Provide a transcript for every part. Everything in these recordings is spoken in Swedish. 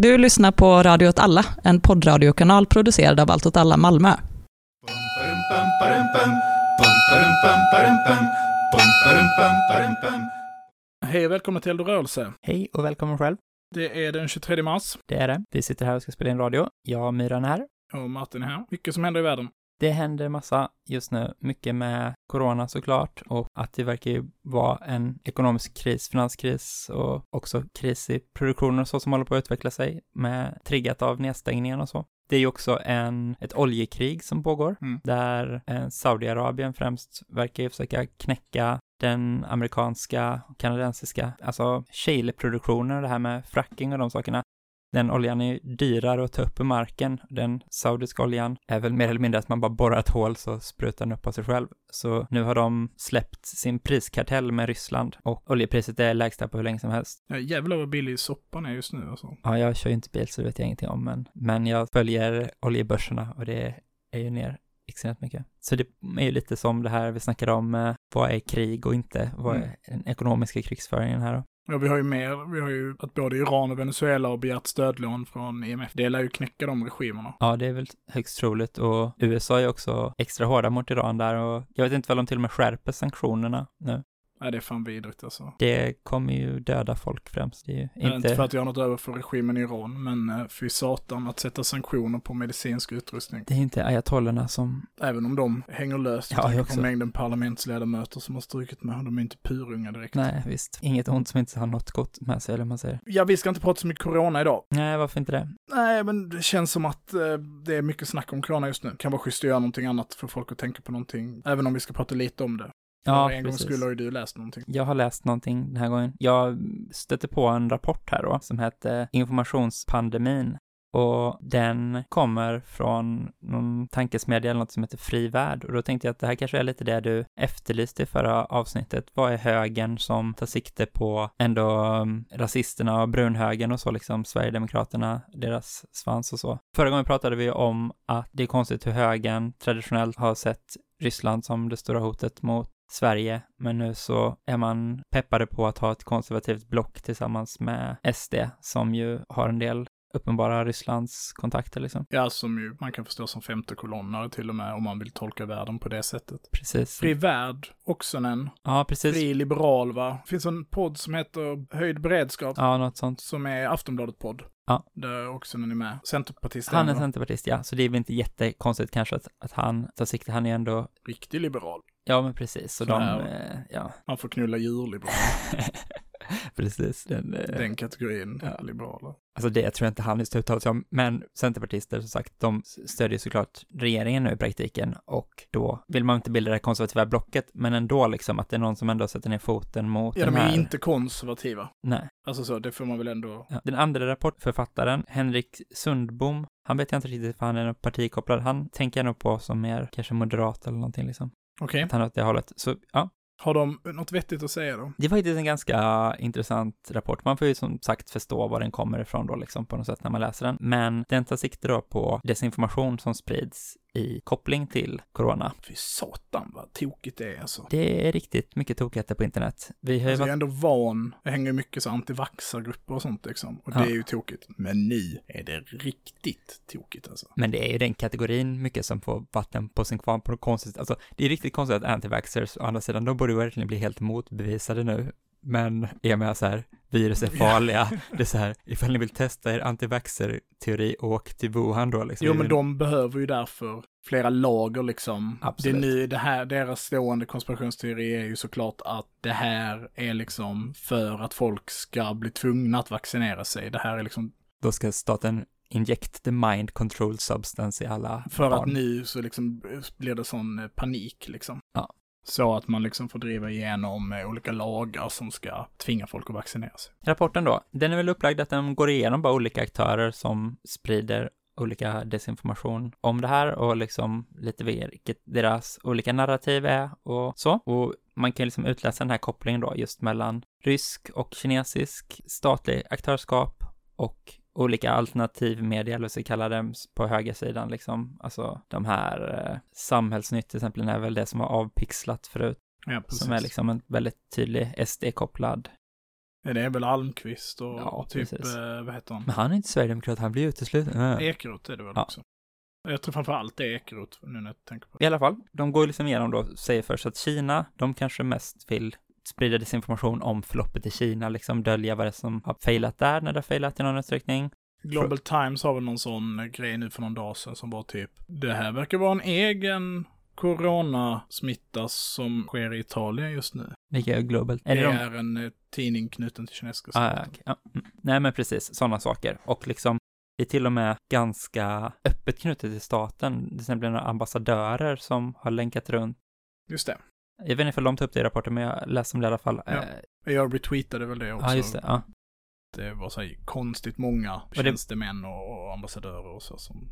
Du lyssnar på Radio åt alla, en poddradiokanal producerad av Allt åt alla Malmö. Hej och välkommen till Eldorörelse. Hej och välkommen själv. Det är den 23 mars Det är det. Vi sitter här och ska spela in radio. Jag och Myran är här. och Martin är här. Mycket som händer i världen. Det händer massa just nu, mycket med corona såklart och att det verkar ju vara en ekonomisk kris, finanskris och också kris i produktionen och så som håller på att utveckla sig med triggat av nedstängningen och så. Det är ju också en, ett oljekrig som pågår Mm. där eh, Saudiarabien främst verkar ju försöka knäcka den amerikanska och kanadensiska, alltså shale-produktionen, det här med fracking och de sakerna. Den oljan är dyrare att ta upp ur marken. Den saudiska oljan är väl mer eller mindre att man bara borrar ett hål så sprutar den upp av sig själv. Så nu har de släppt sin priskartell med Ryssland och oljepriset är lägsta på hur länge som helst. Ja, jävlar vad billig soppan är just nu alltså. Ja, jag kör ju inte bil så det vet jag ingenting om, men, men jag följer oljebörserna och det är ju ner extremt mycket. Så det är ju lite som det här vi snackade om, eh, vad är krig och inte? Vad är Mm. den ekonomiska krigsföringen här då? Ja, vi har ju mer. Vi har ju att både Iran och Venezuela har begärt stödlån från IMF. Det lär ju knäcka de regimerna. Ja, det är väl högst troligt och USA är också extra hårda mot Iran där och jag vet inte väl om till och med skärper sanktionerna nu. Nej, det är fan vidrigt alltså. Det kommer ju döda folk främst. Det är ju Inte... inte inte... för att jag har något över för regimen i Iran, men eh, fy satan att sätta sanktioner på medicinsk utrustning. Det är inte ayatollorna som... Även om de hänger löst. Ja, Ja, jag också. på mängden parlamentsledamöter som har strukit med. De är inte purunga direkt. Nej, visst. Inget ont som inte har något gott med sig, eller man säger. Ja, vi ska inte prata så mycket corona idag. Nej, varför inte det? Nej, men det känns som att eh, det är mycket snack om corona just nu. Kan vara schysst att göra någonting annat för folk att tänka på någonting. Även om vi ska prata lite om det. Ja, en precis. skull har ju du läst någonting. Jag har läst någonting den här gången. Jag stötte på en rapport här då, som heter Informationspandemin. Och den kommer från någon tankesmedja eller något som heter Fri Värld. Och då tänkte jag att det här kanske är lite det du efterlyste i förra avsnittet. Vad är högern som tar sikte på ändå um, rasisterna och brunhögern och så liksom, Sverigedemokraterna, deras svans och så. Förra gången pratade vi om att det är konstigt hur högern traditionellt har sett Ryssland som det stora hotet mot Sverige, men nu så är man peppade på att ha ett konservativt block tillsammans med SD, som ju har en del uppenbara Rysslands kontakter liksom. Ja, som ju man kan förstå som femte kolonnare till och med om man vill tolka världen på det sättet. Precis. Fri Värld, Oxonen. Ja, precis. Fri Liberal, va? Det finns en podd som heter Höjd Beredskap. Ja, något sånt. Som är Aftonbladet-podd. Ja. Där Oxonen är med. Centerpartist Han är centerpartist, ja, så det är väl inte jättekonstigt kanske att, att han tar sikte, han är ändå, Riktig liberal. Ja men precis, så Så de, här. eh, ja, Man får knulla djurliberal. precis. Den, eh, Den kategorin Ja. liberaler. Alltså det tror jag inte han just uttalat sig om, men centerpartister som sagt, de stödjer såklart regeringen nu i praktiken och då vill man inte bilda det konservativa blocket, men ändå liksom att det är någon som ändå sätter ner foten mot Ja, de är här. inte konservativa. Nej. Alltså så, det får man väl ändå... Ja. Den andra rapportförfattaren, Henrik Sundbom, han vet jag inte riktigt för han är partikopplad, han tänker jag nog på som mer kanske moderat eller någonting liksom. Okej. Är åt det hållet. Så ja, Har de något vettigt att säga då? det är faktiskt en ganska intressant rapport. Man får ju som sagt förstå var den kommer ifrån då liksom på något sätt när man läser den. Men den tar sikte då på desinformation som sprids i koppling till corona. Fy satan vad tokigt det är alltså. Det är riktigt mycket tokigheter på internet. Vi har Alltså jag är varit... ändå van, det hänger mycket så antivaxargrupper och sånt liksom. Och Ja. det är ju tokigt. Men nu är det riktigt tokigt alltså. Men det är ju den kategorin mycket som får vatten på sin kvarn på något konstigt. Alltså, det är riktigt konstigt att antivaxxers, å andra sidan, de borde ju verkligen bli helt motbevisade nu. Men och med så här, virus är farliga, det är så här, ifall ni vill testa er antivaxxer-teori, åk till Wuhan då liksom. Jo men de behöver ju därför flera lager liksom. Absolut. Det är nu, det här, deras stående konspirationsteori är ju såklart att det här är liksom för att folk ska bli tvungna att vaccinera sig. Det här är liksom Då ska staten inject the mind control substance i alla för barn. att nu så liksom blir det sån eh, panik liksom. Ja. Så att man liksom får driva igenom olika lagar som ska tvinga folk att vaccinera sig. Rapporten då, den är väl upplagd att den går igenom bara olika aktörer som sprider olika desinformation om det här och liksom lite vilket deras olika narrativ är och så. Och man kan liksom utläsa den här kopplingen då just mellan rysk och kinesisk statlig aktörskap och olika alternativmedia, eller vad vi ska kalla dem, på högersidan liksom. Alltså de här eh, samhällsnytt till exempel är väl det som var avpixlat förut, Ja, precis. som är liksom en väldigt tydlig SD-kopplad Ja, Det är väl Almqvist och Ja, typ, precis. eh, vad heter han? Men han är inte sverigedemokrat, han blir utesluten. Ja. Ekeroth är det väl Ja. också. Jag tror framförallt det är Ekeroth nu när jag tänker på det. I alla fall, de går liksom igenom då, säger först att Kina, de kanske mest vill sprida desinformation om förloppet i Kina, liksom dölja vad det är som har failat där när det har failat i någon utsträckning. Global Times har väl någon sån eh, grej nu för någon dag sedan som var typ, det här verkar vara en egen coronasmitta som sker i Italien just nu. Vilka är global? Det Är det de? är en eh, tidning knuten till kinesiska Ah, staten. ja, okej. ja. mm. Nej, men precis, sådana saker. Och liksom, det är till och med ganska öppet knutet till staten. Det är några ambassadörer som har länkat runt. Just det. Jag vet inte om de tar upp det i rapporten, men jag läste om det i alla fall. Ja. Eh, Jag retweetade väl det också. Ja, just det. Ja. Det var så konstigt många tjänstemän och, och ambassadörer och så som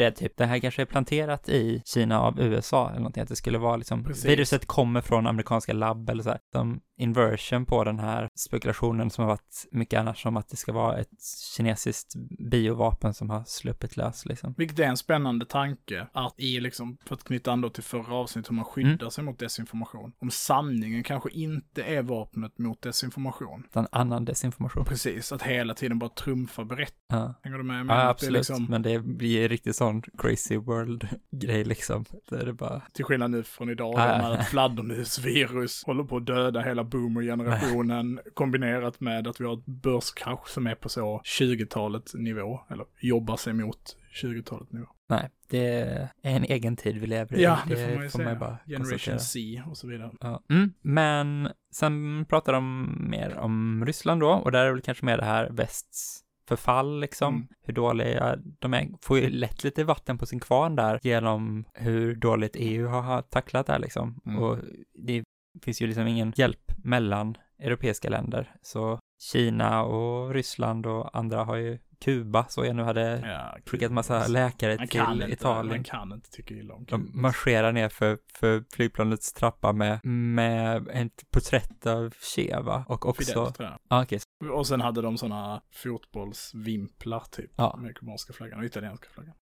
Spred typ, det här kanske är planterat i Kina av USA eller någonting, att det skulle vara liksom, Precis. viruset kommer från amerikanska labb eller så här. Som inversion på den här spekulationen som har varit mycket annars om att det ska vara ett kinesiskt biovapen som har sluppit lös liksom. Vilket är en spännande tanke att i liksom, för att knyta an då till förra avsnittet, hur man skyddar Mm. sig mot desinformation. Om sanningen kanske inte är vapnet mot desinformation. Utan annan desinformation. Precis, att hela tiden bara trumfa berätta. Ja. Hänger du med? Men Ja, det absolut. är liksom, Men det blir riktigt sån crazy world-grej liksom. Där det bara, till skillnad nu från idag, Ja, när ett fladdermusvirus håller på att döda hela boomer-generationen, kombinerat med att vi har ett börskrasch som är på så 20-talet nivå, eller jobbar sig mot 20-talet nivå. nej, det är en egen tid vi lever i. Ja, det får man ju säga. bara Generation konstatera. C och så vidare. Ja. Mm, men sen pratar de mer om Ryssland då, och där är väl kanske mer det här västs förfall liksom, Mm. hur dåliga de är, får ju lätt lite vatten på sin kvarn där genom hur dåligt EU har- tacklat det här liksom. Mm. Och det finns ju liksom ingen hjälp mellan europeiska länder, så Kina och Ryssland och andra har ju Kuba, så jag nu hade Ja, skickat massa läkare man till inte, Italien. Man kan inte tycka illa om De Kuba. marscherar ner för, för flygplanets trappa med, med ett porträtt av Che, va? Och också... Fidel, tror jag. Ja, okej. Och sen hade de sådana fotbollsvimplar typ. Ja. Med kubanska flaggan och italienska flaggan.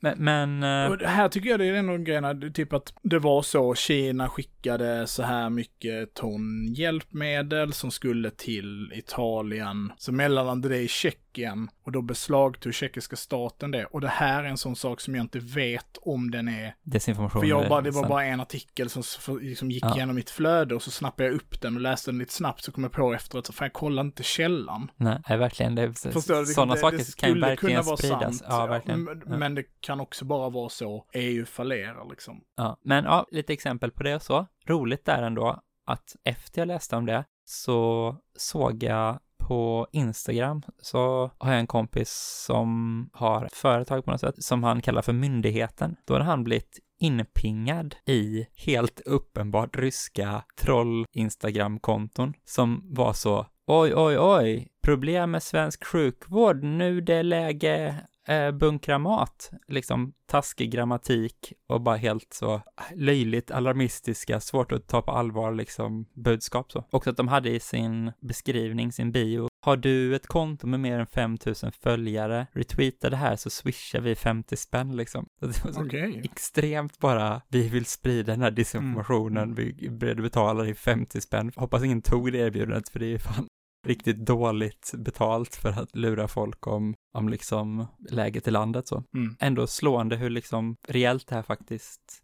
Men, men eh, här tycker jag det är en grej, typ att det var så, Kina skickade så här mycket ton hjälpmedel som skulle till Italien. Så mellanlandade det i Tjeckien och då beslagtog tjeckiska staten det. Och det här är en sån sak som jag inte vet om den är desinformation. För jag bara, det var bara en artikel som liksom gick Ja. igenom mitt flöde och så snappade jag upp den och läste den lite snabbt så kom jag på efteråt, så fan jag kollar inte källan. Nej, verkligen. Det, Förstår sådana det, saker det kan ju verkligen kunna vara spridas. Sant, Ja, verkligen. Men, Ja. men det kan också bara vara så, EU fallerar liksom. Ja, men ja, lite exempel på det och så. Roligt där ändå att efter jag läste om det så såg jag på Instagram så har jag en kompis som har ett företag på något sätt som han kallar för myndigheten. Då har han blivit inpingad i helt uppenbart ryska troll-instagram-konton som var så oj, oj, oj, problem med svensk sjukvård, nu det är läge eh, bunkra mat, liksom taskig grammatik och bara helt så löjligt alarmistiska, svårt att ta på allvar liksom budskap så. Också att de hade i sin beskrivning, sin bio, har du ett konto med mer än 5000 följare, retweeta det här så swishar vi 50 spänn liksom. Det var så Okej. extremt bara, vi vill sprida den här disinformationen, Mm. vi att betala dig 50 spänn. Hoppas ingen tog det erbjudandet, för det är ju fan riktigt dåligt betalt för att lura folk om, om liksom läget i landet så. Mm. Ändå slående hur liksom reellt det här faktiskt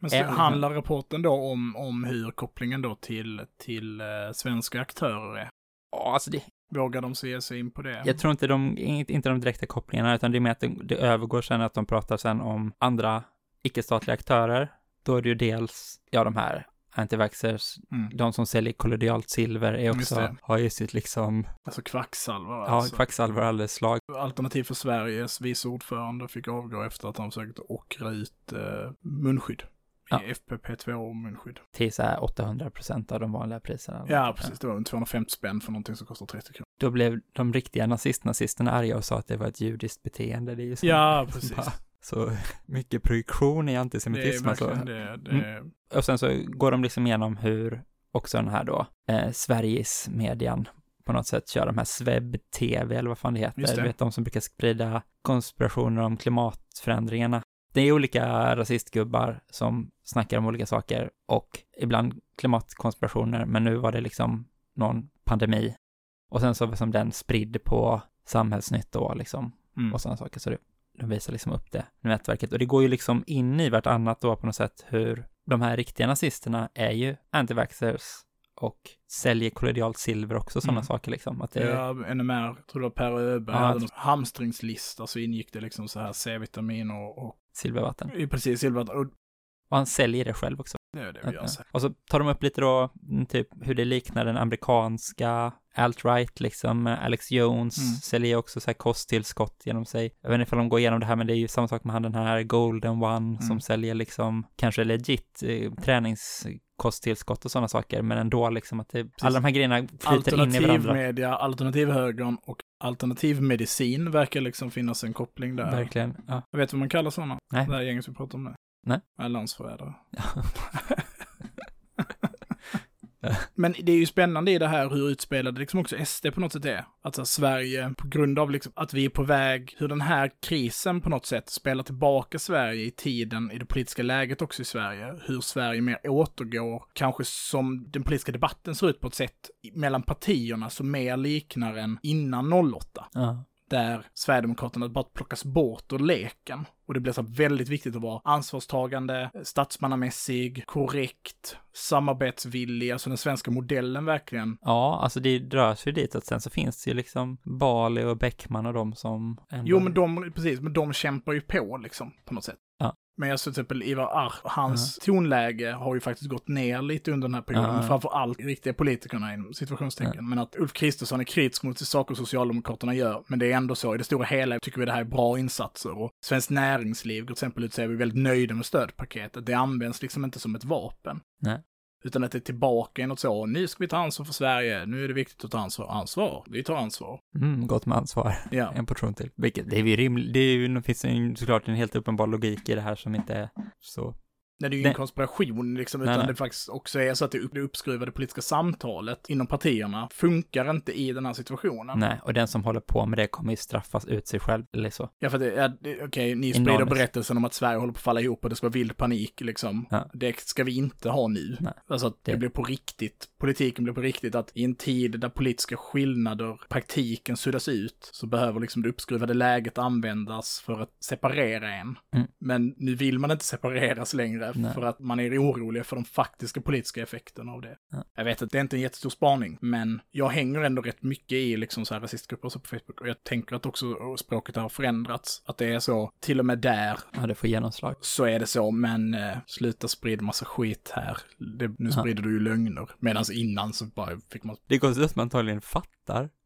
Men så Även- handlar rapporten då om, om hur kopplingen då till, till eh, svenska aktörer är? Ja, alltså det, Vågar de se sig in på det? jag tror inte de, inte inte de direkta kopplingarna, utan det är mer att det, det övergår sen att de pratar sen om andra icke-statliga aktörer. Då är det ju dels, ja, de här antivaxxers, Mm. de som säljer kollodialt silver är också, har ju sitt liksom, Alltså kvacksalvare ja, alltså. kvacksalvare alldeles slag. Alternativ för Sveriges vice ordförande fick avgå efter att han försökt ockra ut eh, munskydd. Ja. I FPP2 munskydd. till så här 800 procent av de vanliga priserna. Ja, precis. Det var en 250 spänn för någonting som kostar 30 kronor. Då blev de riktiga nazist-nazisterna arga och sa att det var ett judiskt beteende. Det är ju så, Ja, precis. bara- så mycket projektion i Det är antisemitism. Alltså. det. det Och sen så går de liksom igenom hur också den här då, eh, Sveriges median på något sätt kör de här Sveb-TV eller vad fan det heter. Du vet de som brukar sprida konspirationer om klimatförändringarna. Det är olika rasistgubbar som snackar om olika saker och ibland klimatkonspirationer, men nu var det liksom någon pandemi. Och sen så som den spridd på samhällsnytt då liksom Mm. och sådana saker. Så det, de visar liksom upp det nätverket. Och det går ju liksom in i vartannat då på något sätt hur de här riktiga nazisterna är ju antivaxxers och säljer kollodialt silver också, sådana Mm. saker liksom. Att det, Ja, NMR, tror det var Per Öberg, Ja. hade någon hamstringslista så ingick det liksom så här C-vitamin och, och silvervatten. precis silver och Och han säljer det själv också. det är det vi gör. så. Och så tar de upp lite då, mm, typ hur det liknar den amerikanska alt-right, liksom. Alex Jones Mm. säljer också så här kosttillskott genom sig. Jag vet inte ifall de går igenom det här, men det är ju samma sak med han den här Golden One som Mm. säljer liksom kanske legit eh, träningskosttillskott och sådana saker, men ändå liksom att det, alla de här grejerna flyter in i varandra. Alternativmedia, alternativhögern och alternativmedicin verkar liksom finnas en koppling där. Verkligen, ja. Jag vet vad man kallar sådana? Nej. Det här gänget vi pratar om nu. Nej. Ja, landsförrädare. Men det är ju spännande i det här hur utspelade liksom också SD på något sätt är. Att så här, Sverige, på grund av liksom att vi är på väg, hur den här krisen på något sätt spelar tillbaka Sverige i tiden, i det politiska läget också i Sverige. Hur Sverige mer återgår, kanske som den politiska debatten ser ut på ett sätt mellan partierna som mer liknar en innan 08 ja. Där Sverigedemokraterna bara plockas bort ur leken. Och det blir så väldigt viktigt att vara ansvarstagande, statsmannamässig, korrekt, samarbetsvillig, alltså den svenska modellen verkligen. Ja, alltså det dras ju dit att sen så finns det ju liksom Bali och Bäckman och de som ändå... Jo, men de, precis, men de kämpar ju på liksom, på något sätt. Ja. Men jag ser till exempel Ivar Arp, hans tonläge har ju faktiskt gått ner lite under den här perioden, Ja. framför allt riktiga politikerna inom situationstecken. Ja. Men att Ulf Kristersson är kritisk mot de saker Socialdemokraterna gör, men det är ändå så, i det stora hela tycker vi det här är bra insatser. Och Svenskt Näringsliv till exempel ut säger vi är väldigt nöjda med stödpaketet. Det används liksom inte som ett vapen. Nej. Utan att det är tillbaka i något så, nu ska vi ta ansvar för Sverige, nu är det viktigt att ta ansvar. Ansvar, vi tar ansvar. Mm, gott med ansvar. Ja. En portion till. Vilket, det är ju rimligt, det är ju, det finns ju såklart en helt uppenbar logik i det här som inte är så. Nej, det är ju Nej. ingen konspiration liksom, Nej, utan nej. det faktiskt också är så att det, upp, det uppskruvade politiska samtalet inom partierna funkar inte i den här situationen. Nej, och den som håller på med det kommer ju straffas ut sig själv, eller så. Ja, för det är, det- okej, ni sprider Enormt. berättelsen om att Sverige håller på att falla ihop och det ska vara vild panik, liksom. Ja. Det ska vi inte ha nu. Nej. Alltså att det, Det- blir på riktigt, politiken blir på riktigt, att i en tid där politiska skillnader, praktiken suddas ut, så behöver liksom det uppskruvade läget användas för att separera en. Mm. Men nu vill man inte separeras längre, Nej. för att man är orolig för de faktiska politiska effekterna av det. Ja. Jag vet att det är inte en jättestor spaning, men jag hänger ändå rätt mycket i liksom så här rasistgrupper och så på Facebook, och jag tänker att också språket har förändrats, att det är så, till och med där, Ja, det får genomslag. så är det så, men eh, sluta sprida massa skit här. Det, nu Ja. sprider du ju lögner. Medan innan så bara fick man... Det går så att man antagligen fattar,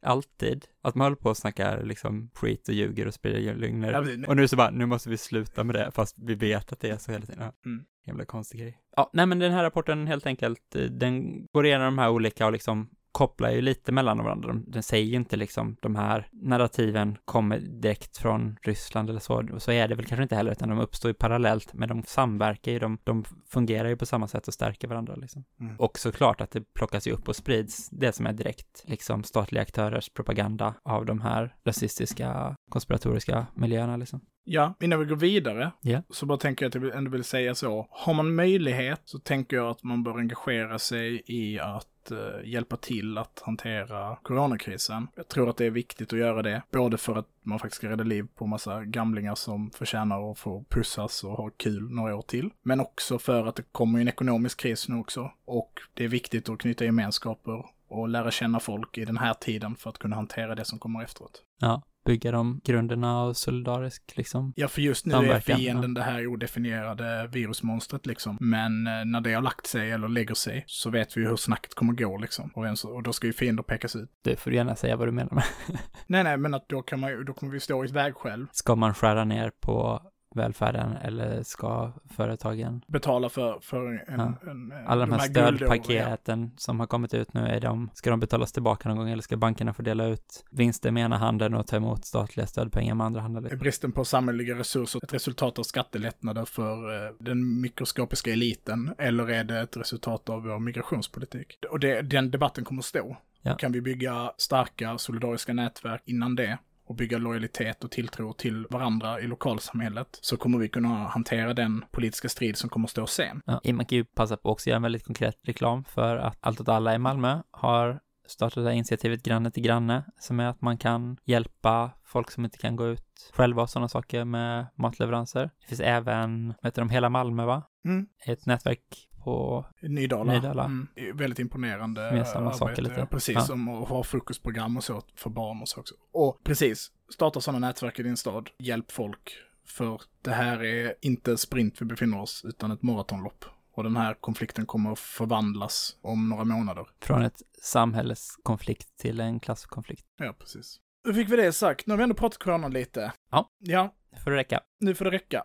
alltid, att man håller på och snackar liksom skit och ljuger och sprider lögner. Ja. Och nu så bara, nu måste vi sluta med det, fast vi vet att det är så hela tiden. Ja. Mm. Jävla konstig grej. Ja, nej men den här rapporten helt enkelt, eh, den går igenom de här olika och liksom kopplar ju lite mellan varandra. De- Den säger ju inte liksom de här narrativen kommer direkt från Ryssland eller så. Så är det väl kanske inte heller, utan de uppstår ju parallellt, men de samverkar ju, de, de fungerar ju på samma sätt och stärker varandra liksom. Mm. Och såklart att det plockas ju upp och sprids det som är direkt liksom statliga aktörers propaganda av de här rasistiska, konspiratoriska miljöerna liksom. Ja, innan vi går vidare, Ja. så bara tänker jag att jag ändå vill säga så. Har man möjlighet så tänker jag att man bör engagera sig i att eh, hjälpa till att hantera coronakrisen. Jag tror att det är viktigt att göra det, både för att man faktiskt ska rädda liv på massa gamlingar som förtjänar att få pussas och ha kul några år till. Men också för att det kommer en ekonomisk kris nu också. Och det är viktigt att knyta gemenskaper och lära känna folk i den här tiden för att kunna hantera det som kommer efteråt. Ja, bygga de grunderna och solidarisk liksom. Ja, för just nu är fienden det här odefinierade virusmonstret liksom. Men eh, när det har lagt sig eller lägger sig så vet vi ju hur snacket kommer gå liksom. Och, vem och då ska ju fiender pekas ut. Du får gärna säga vad du menar med. Nej, nej, men att då kan man då kommer vi stå i ett vägskäl. Ska man skära ner på välfärden eller ska företagen? Betala för, för en, Ja. en, en Alla de här guldåren, stödpaketen som har kommit ut nu, är de, ska de betalas tillbaka någon gång eller ska bankerna få dela ut vinster med ena handen och ta emot statliga stödpengar med andra handen? Är bristen på samhälleliga resurser ett resultat av skattelättnader för eh, den mikroskopiska eliten? Eller är det ett resultat av vår migrationspolitik? Och det, den debatten kommer att stå. Ja. Kan vi bygga starka solidariska nätverk innan det? Och bygga lojalitet och tilltro till varandra i lokalsamhället så kommer vi kunna hantera den politiska strid som kommer att stå sen. Ja, man kan ju passa på också att göra en väldigt konkret reklam för att Allt åt alla i Malmö har startat det här initiativet Granne till granne, som är att man kan hjälpa folk som inte kan gå ut själva och sådana saker med matleveranser. Det finns även, vad heter de, Hela Malmö va? Mm. Ett nätverk på, Nydala. Nydala. Mm. Väldigt imponerande Med samma arbete. saker lite. Ja, precis, Ja. som att ha fokusprogram och så för barn och så också. Och precis, starta sådana nätverk i din stad. Hjälp folk. För det här är inte sprint vi befinner oss, utan ett maratonlopp. Och den här konflikten kommer att förvandlas om några månader. från ett samhällskonflikt till en klasskonflikt. Ja, precis. Då fick vi det sagt. Nu har vi ändå pratat corona lite. Ja. Ja, Det får det räcka. nu får det räcka.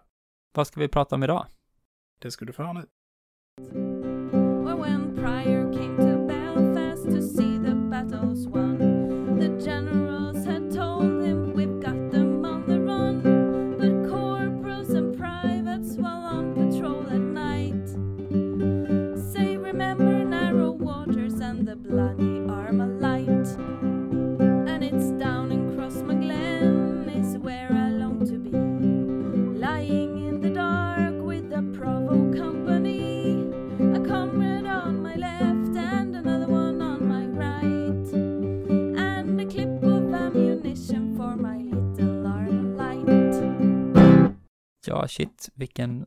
Vad ska vi prata om idag? Det ska du få höra nu. Well, Ja, shit, vilken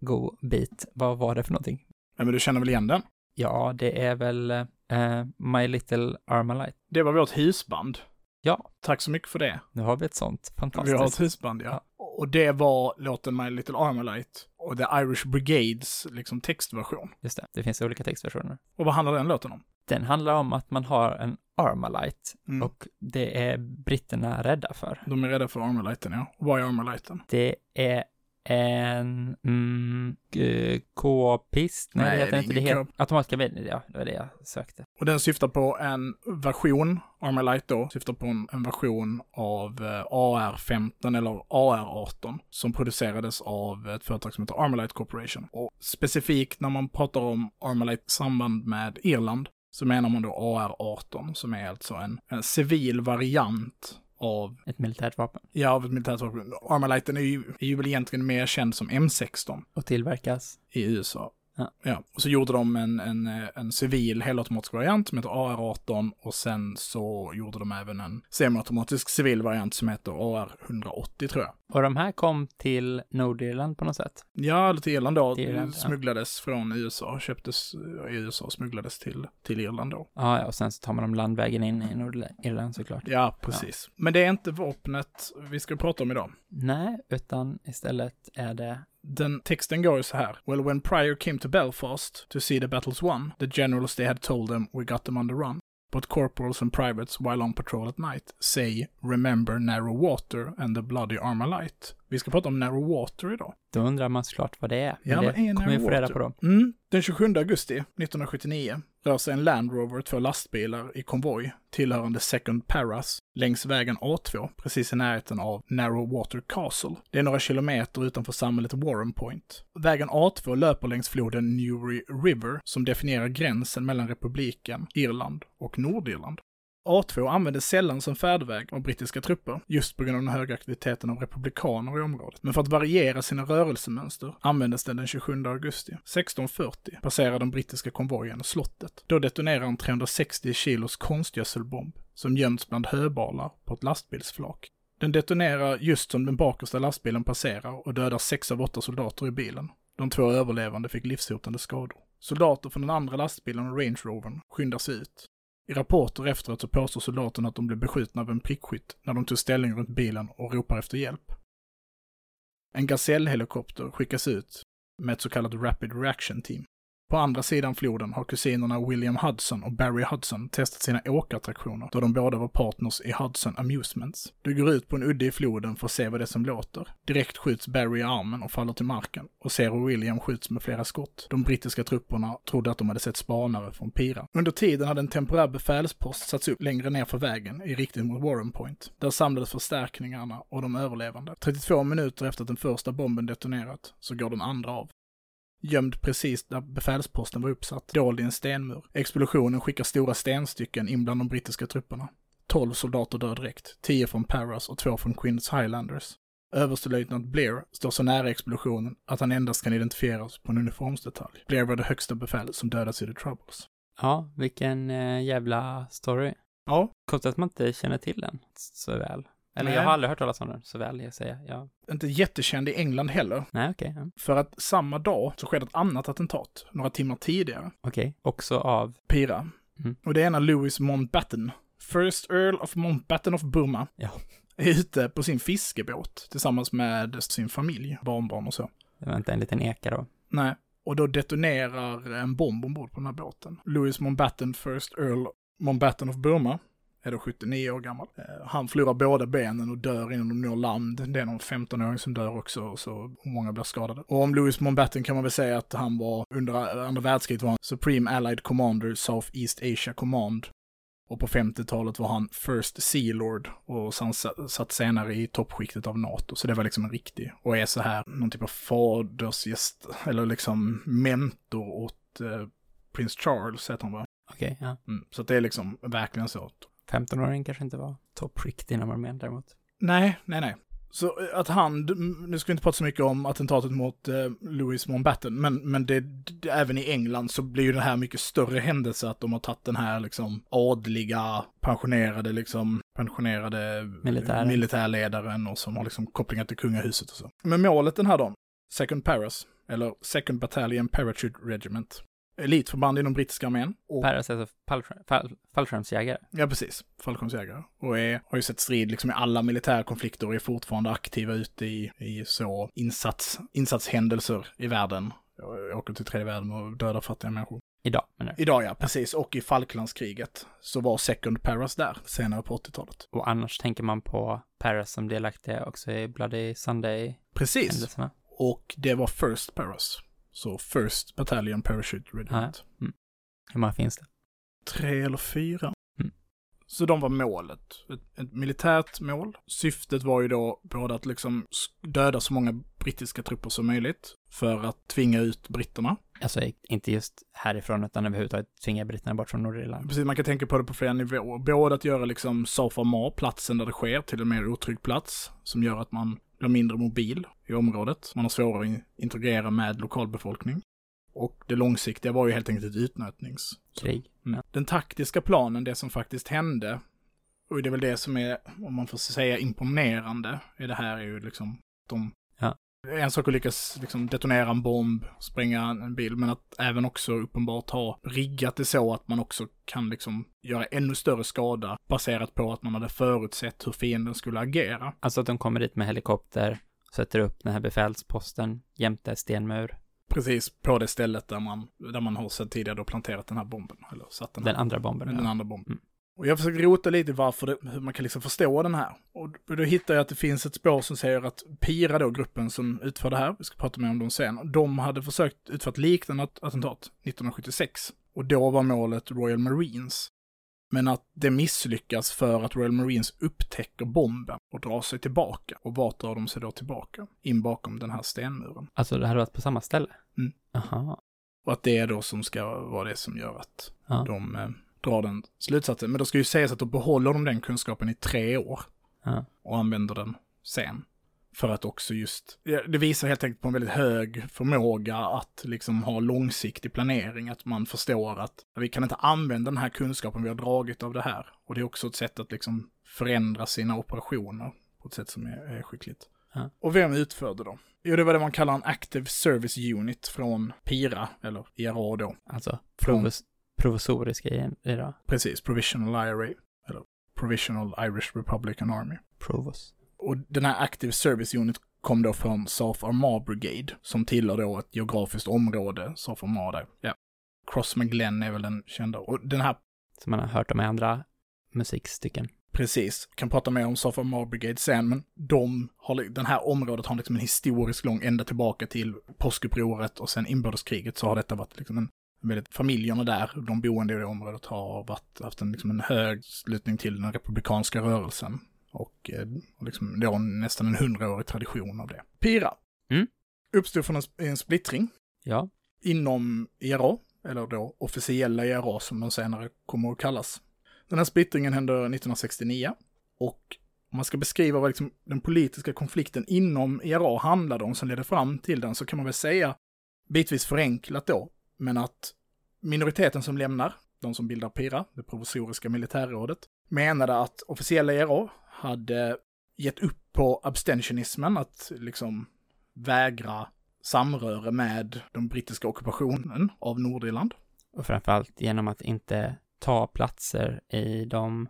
god bit. Vad var det för någonting? Ja, men du känner väl igen den? Ja, det är väl eh, My Little Armalite. Det var vårt husband. Ja, Tack så mycket för det. nu har vi ett sånt. Vi har ett Fantastiskt. husband, ja. Och det var låten My Little Armalite och The Irish Brigades liksom textversion. Just det, det finns olika textversioner. Och vad handlar den låten om? Den handlar om att man har en Armalite Mm. och det är britterna rädda för. De är rädda för Armaliten, ja. Och vad är Armaliten? Det är en mm, g- k-pist? Nej, Nej, det heter det inte. Det heter automatiska bilar. Ja, det var det jag sökte. Och den syftar på en version, Armalite då, syftar på en, en version av eh, AR-15 eller AR-18 som producerades av ett företag som heter Armalite Corporation. Och specifikt när man pratar om Armalite samband med Irland så menar man då AR-18 som är alltså en, en civil variant av Ett militärt vapen. Ja, av ett militärt vapen. Armaliten är ju, är ju väl egentligen mer känd som M16 Och tillverkas. i USA. Ja. ja. Och så gjorde de en, en, en civil helautomatisk variant som heter AR-18 och sen så gjorde de även en semiautomatisk civil variant som heter AR-180 tror jag. Och de här kom till Nordirland på något sätt. Ja, eller till Irland då. Till Irland, ja. smugglades från USA, köptes i USA och smugglades till, till Irland då. Ja, ja, och sen så tar man dem landvägen in i Nordirland såklart. Ja, precis. Men det är inte vapnet vi ska prata om idag. Nej, utan istället är det Den texten går ju så här. Well, when Pryor came to Belfast to see the battles won, the generals they had told them we got them on the run. But corporals and privates while on patrol at night say remember narrow water and the bloody Armalite. Vi ska prata om narrow water idag. Då undrar man såklart vad det är. Men Ja, vad är kommer vi Narrow Water? på då. Mm. Den 27 augusti 1979 rör sig en Land Rover och två lastbilar i konvoj tillhörande Second Paras längs vägen A2 precis i närheten av Narrow Water Castle. Det är några kilometer utanför samhället Warren Point. Vägen A2 löper längs floden Newry River som definierar gränsen mellan republiken Irland och Nordirland. A2 användes sällan som färdväg av brittiska trupper, just på grund av den höga aktiviteten av republikaner i området. Men för att variera sina rörelsemönster användes den den 27 augusti. 1640 passerar den brittiska konvojen slottet. Då detonerar en 360 kilos konstgödselbomb som gömts bland höbalar på ett lastbilsflak. Den detonerar just som den bakersta lastbilen passerar och dödar sex av åtta soldater i bilen. De två överlevande fick livshotande skador. Soldater från den andra lastbilen och Range Rovern skyndar sig ut. I rapporter efteråt så påstår soldaterna att de blev beskjutna av en prickskytt när de tog ställning runt bilen och ropar efter hjälp. En Gazelle-helikopter skickas ut med ett så kallat Rapid Reaction Team. På andra sidan floden har kusinerna William Hudson och Barry Hudson testat sina åkattraktioner då de båda var partners i Hudson Amusements. Du går ut på en udde i floden för att se vad det är som låter. Direkt skjuts Barry i armen och faller till marken och ser hur William skjuts med flera skott. De brittiska trupperna trodde att de hade sett spanare från Pira. Under tiden hade en temporär befälspost satts upp längre ner för vägen i riktning mot Warren Point. Där samlades förstärkningarna och de överlevande. 32 minuter efter att den första bomben detonerat så går den andra av gömd precis där befälsposten var uppsatt, dold i en stenmur. Explosionen skickar stora stenstycken in bland de brittiska trupperna. 12 soldater dör direkt, 10 från Paras och 2 från Queens Highlanders. Överstelöjtnant Blair står så nära explosionen att han endast kan identifieras på en uniformsdetalj. Blair var det högsta befäl som dödats i The Troubles. Ja, vilken eh, jävla story. Ja, Konstigt att man inte känner till den så väl. Eller Nej. jag har aldrig hört talas om den så väl, jag säger. Ja. inte jättekänd i England heller. Nej, okej. ja. För att samma dag så skedde ett annat attentat, några timmar tidigare. Okej. Också av... Pira. Mm. Och det är när Louis Mountbatten, First Earl of Mountbatten of Burma, Ja. är ute på sin fiskebåt tillsammans med sin familj, barnbarn och så. Det var inte en liten eka då. Nej. Och då detonerar en bomb ombord på den här båten. Louis Mountbatten, First Earl Mountbatten of Burma, är då 79 år gammal. Eh, Han förlorar båda benen och dör innan de når land. Det är någon 15-åring som dör också, och så många blir skadade. Och om Louis Mountbatten kan man väl säga att han var, under andra världskriget var han Supreme Allied Commander, South East Asia Command. Och på 50-talet var han First Sea Lord och sen sa- satt senare i toppskiktet av NATO. Så det var liksom en riktig, och är så här någon typ av fadersgäst, eller liksom mentor åt eh, Prins Charles, heter han va? Okej, ja. Mm. Så att det är liksom verkligen så. 15-åringen kanske inte var toppskikt inom armén däremot. Nej, nej, nej. Så eh, att han, nu ska vi inte prata så mycket om attentatet mot eh, Louis Mountbatten, men, men det, det, även i England så blir ju det här mycket större händelse att de har tagit den här liksom adliga, pensionerade liksom, pensionerade Militären. militärledaren och som har liksom kopplingar till kungahuset och så. Men målet den här dagen, Second Paras, eller Second Battalion Parachute Regiment, elitförband inom brittiska armén. Och Paras alltså fallskärm, fall, fallskärmsjägare. Ja, precis. Fallskärmsjägare. Och är, har ju sett strid liksom i alla militära konflikter och är fortfarande aktiva ute i, i så insats, insatshändelser i världen. Jag åker till tredje världen och dödar fattiga människor. Idag, menar jag. Idag ja, precis. Och i Falklandskriget så var Second Paras där senare på 80-talet. Och annars tänker man på Paras som delaktiga också i Bloody Sunday-händelserna. Precis. Och det var First Paras. Så First Battalion Parachute Regiment. Mm. Hur många finns det? Tre eller fyra. Mm. Så de var målet. Ett, ett militärt mål. Syftet var ju då både att liksom döda så många brittiska trupper som möjligt för att tvinga ut britterna. Alltså inte just härifrån utan överhuvudtaget tvinga britterna bort från Nordirland. Precis, man kan tänka på det på flera nivåer. Både att göra liksom Safamar, platsen där det sker, till en mer otrygg plats som gör att man blir mindre mobil i området. Man har svårare att in- integrera med lokalbefolkning. Och det långsiktiga var ju helt enkelt ett utnötnings. Krig. Mm. Den taktiska planen, det som faktiskt hände, och det är väl det som är, om man får säga imponerande i det här, är ju liksom de... En sak att lyckas liksom detonera en bomb, spränga en bil, men att även också uppenbart ha riggat det så att man också kan liksom göra ännu större skada baserat på att man hade förutsett hur fienden skulle agera. Alltså att de kommer dit med helikopter, sätter upp den här befälsposten jämte stenmur. Precis på det stället där man, där man har sedan tidigare då planterat den här bomben, eller satt den här. Den andra bomben. Den ja. andra bomben. Mm. Och jag försöker rota lite varför det, hur man kan liksom förstå den här. Och då hittar jag att det finns ett spår som säger att Pira då, gruppen som utför det här, vi ska prata mer om dem sen, de hade försökt utföra ett liknande att- attentat 1976. Och då var målet Royal Marines. Men att det misslyckas för att Royal Marines upptäcker bomben och drar sig tillbaka. Och vart drar de sig då tillbaka? In bakom den här stenmuren. Alltså det hade varit på samma ställe? Mm. Aha. Och att det är då som ska vara det som gör att Ja. de eh, drar den slutsatsen. Men då ska ju sägas att då behåller de den kunskapen i tre år Ja. och använder den sen. För att också just, det visar helt enkelt på en väldigt hög förmåga att liksom ha långsiktig planering, att man förstår att vi kan inte använda den här kunskapen vi har dragit av det här. Och det är också ett sätt att liksom förändra sina operationer på ett sätt som är, är skickligt. Ja. Och vem utförde då? Jo, det var det man kallar en Active Service Unit från PIRA, eller IRA då. Alltså Från- provisoriska i idag. Precis, Provisional IRA, eller Provisional Irish Republican Army. Provos. Och den här Active Service Unit kom då från South Armagh Brigade, som tillhör då ett geografiskt område, South Armagh där. Ja. Crossman Glen är väl den kända. Och den här, Som man har hört om i andra musikstycken. precis, kan prata mer om South Armagh Brigade sen, men de har, den här området har liksom en historisk lång, ända tillbaka till påskupproret och sen inbördeskriget så har detta varit liksom en Väldigt, familjerna där, de boende i det området, har varit, haft en, liksom en hög slutning till den republikanska rörelsen. Och eh, och liksom, det har nästan en hundraårig tradition av det. Pira. Mm. Uppstod från en, en splittring Ja. inom IRA, eller då officiella IRA som de senare kommer att kallas. Den här splittringen hände 1969 och om man ska beskriva vad liksom den politiska konflikten inom IRA handlade om som ledde fram till den så kan man väl säga, bitvis förenklat då, men att Minoriteten som lämnar, de som bildar PIRA, det provisoriska militärrådet, menade att officiella IRA hade gett upp på abstentionismen, att liksom vägra samröre med den brittiska ockupationen av Nordirland. Och framförallt genom att inte ta platser i de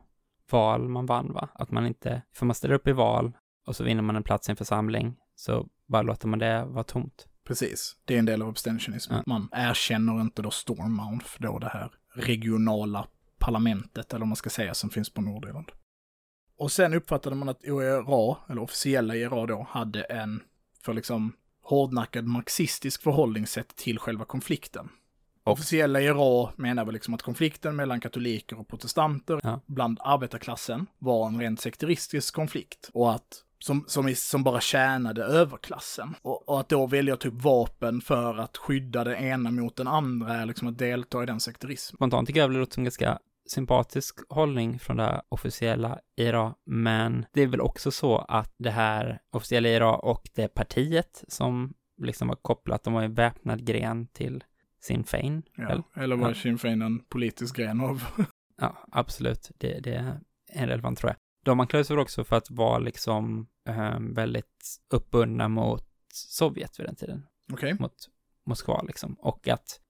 val man vann, va? Att man inte, för man ställer upp i val och så vinner man en plats i en församling, så bara låter man det vara tomt. Precis, det är en del av abstentionismen. Ja. Man erkänner inte då Stormount, då det här regionala parlamentet, eller vad man ska säga, som finns på Nordirland. Och sen uppfattade man att OERA, eller officiella IRA då, hade en, för liksom hårdnackad marxistisk förhållningssätt till själva konflikten. Officiella IRA menar väl liksom att konflikten mellan katoliker och protestanter Ja. bland arbetarklassen var en rent sekteristisk konflikt. Och att som, som, som bara tjänade överklassen. Och, och att då välja typ vapen för att skydda det ena mot den andra är liksom att delta i den sekterismen. Spontant tycker jag det låter som en ganska sympatisk hållning från det officiella IRA, men det är väl också så att det här officiella IRA och det partiet som liksom var kopplat, de var en väpnad gren till Sinn Fein. Ja. väl? Eller var Ja. Sinn Fein en politisk gren av? Ja, absolut. Det, det är relevant tror jag. De anklagades väl också för att vara liksom eh, väldigt uppbundna mot Sovjet vid den tiden. Okej. mot Moskva liksom. Och att,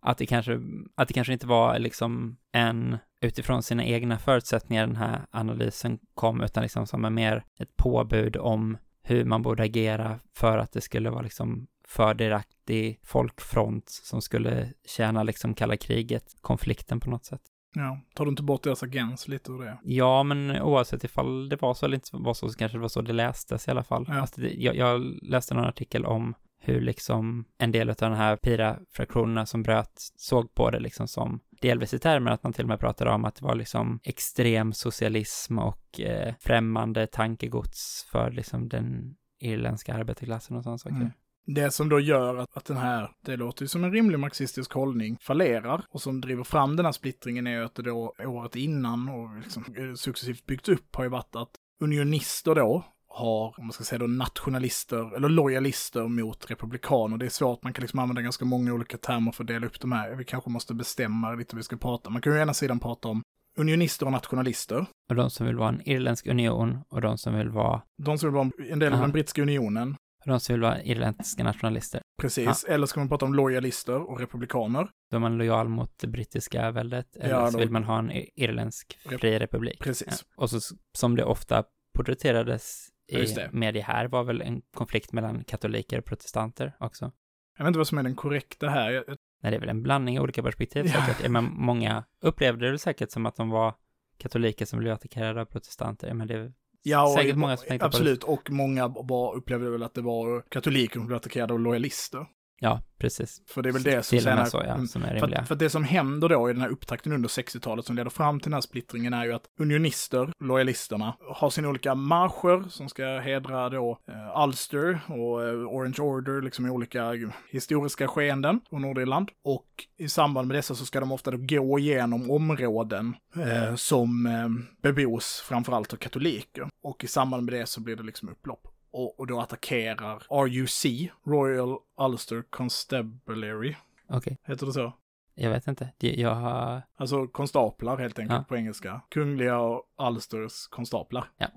att, det kanske, att det kanske inte var liksom en utifrån sina egna förutsättningar den här analysen kom, utan liksom som en mer ett påbud om hur man borde agera för att det skulle vara liksom fördelaktig folkfront som skulle tjäna liksom kalla kriget, konflikten på något sätt. Ja. Tar du inte bort deras agens lite ur det? Ja, men oavsett ifall det var så eller inte var så, så kanske det var så det lästes i alla fall. Ja. Alltså det, jag, jag läste någon artikel om hur liksom en del av den här PIRA-fraktionerna som bröt såg på det liksom som delvis i termer att man till och med pratade om att det var liksom extrem socialism och eh, främmande tankegods för liksom den irländska arbetarklassen och sådana saker. Mm. Det som då gör att, att den här, det låter ju som en rimlig marxistisk hållning, fallerar och som driver fram den här splittringen är ju att det då året innan och liksom successivt byggts upp har ju varit att unionister då har, om man ska säga då, nationalister eller lojalister mot republikaner. Det är svårt, man kan liksom använda ganska många olika termer för att dela upp de här. Vi kanske måste bestämma lite vad vi ska prata. Man kan ju å ena sidan prata om unionister och nationalister. Och de som vill vara en irländsk union och de som vill vara, De som vill vara en del av den brittiska unionen. De som vill vara irländska nationalister. Precis. Eller ska man prata om lojalister och republikaner. Då är man lojal mot det brittiska väldet, eller Ja, så vill man ha en irländsk fri republik. Precis. Ja. Och så som det ofta porträtterades Ja, i media här var väl en konflikt mellan katoliker och protestanter också. Jag vet inte vad som är den korrekta här. Jag, Nej, det är väl en blandning av olika perspektiv Ja. säkert. Men många upplevde det säkert som att de var katoliker som blev attackerade av protestanter. Men det Ja, och säkert många som tänkte absolut. Och många var, upplevde väl att det var katoliker som blev attackerade av lojalister. Ja, precis. För det är väl det som och senare- så, ja, Mm. som är För rimliga. för att det som händer då i den här upptakten under 60-talet som leder fram till den här splittringen är ju att unionister, lojalisterna, har sina olika marscher som ska hedra då eh, Ulster och eh, Orange Order, liksom i olika historiska skeenden på Nordirland. Och i samband med dessa så ska de ofta då gå igenom områden eh, som eh, bebos framförallt av katoliker. Och i samband med det så blir det liksom upplopp. Och, och då attackerar RUC, Royal Ulster Constabulary, Okej, heter det så? jag vet inte. Jag har... Alltså konstaplar helt enkelt Ja. på engelska. Kungliga och Ulsters konstaplar. Ja.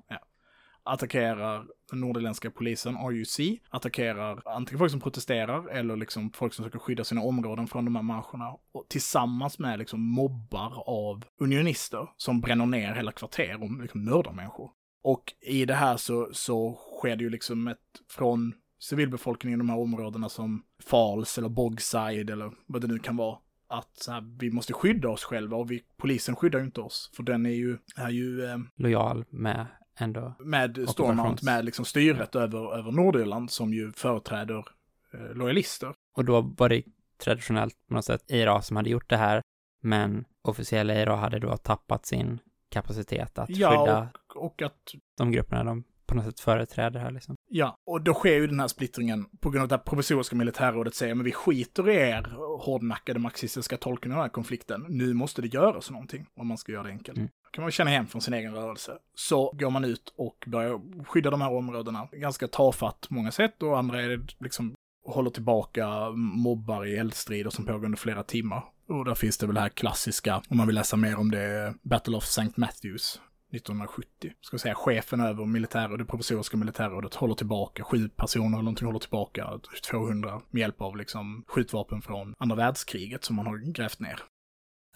Attackerar den nordirländska polisen, RUC, attackerar antingen folk som protesterar eller liksom folk som försöker skydda sina områden från de här marscherna. Och tillsammans med liksom mobbar av unionister som bränner ner hela kvarter och liksom mördar människor. Och i det här så, så sker det ju liksom ett, från civilbefolkningen i de här områdena som Falls eller Bogside eller vad det nu kan vara, att så här, vi måste skydda oss själva och vi, polisen skyddar ju inte oss. För den är ju, är ju eh, lojal med ändå. med Occupations- med liksom styret över, över Nordirland som ju företräder eh, lojalister. Och då var det traditionellt på något sätt IRA som hade gjort det här, men officiella IRA hade då tappat sin kapacitet att Ja, skydda Och att, de grupperna de på något sätt företräder här liksom. ja, och då sker ju den här splittringen på grund av att det provisoriska militärrådet säger men vi skiter i er hårdnackade marxistiska tolkning av den här konflikten. Nu måste det göras någonting om man ska göra det enkelt. Mm. kan man känna hem från sin egen rörelse. Så går man ut och börjar skydda de här områdena. Ganska tafatt på många sätt och andra är det liksom håller tillbaka mobbar i eldstrider som pågår under flera timmar. Och där finns det väl det här klassiska, om man vill läsa mer om det, Battle of St. Matthews 1970. Ska säga chefen över militär, det provisoriska militärrådet håller tillbaka, sju personer eller någonting håller tillbaka 200 med hjälp av liksom skjutvapen från andra världskriget som man har grävt ner.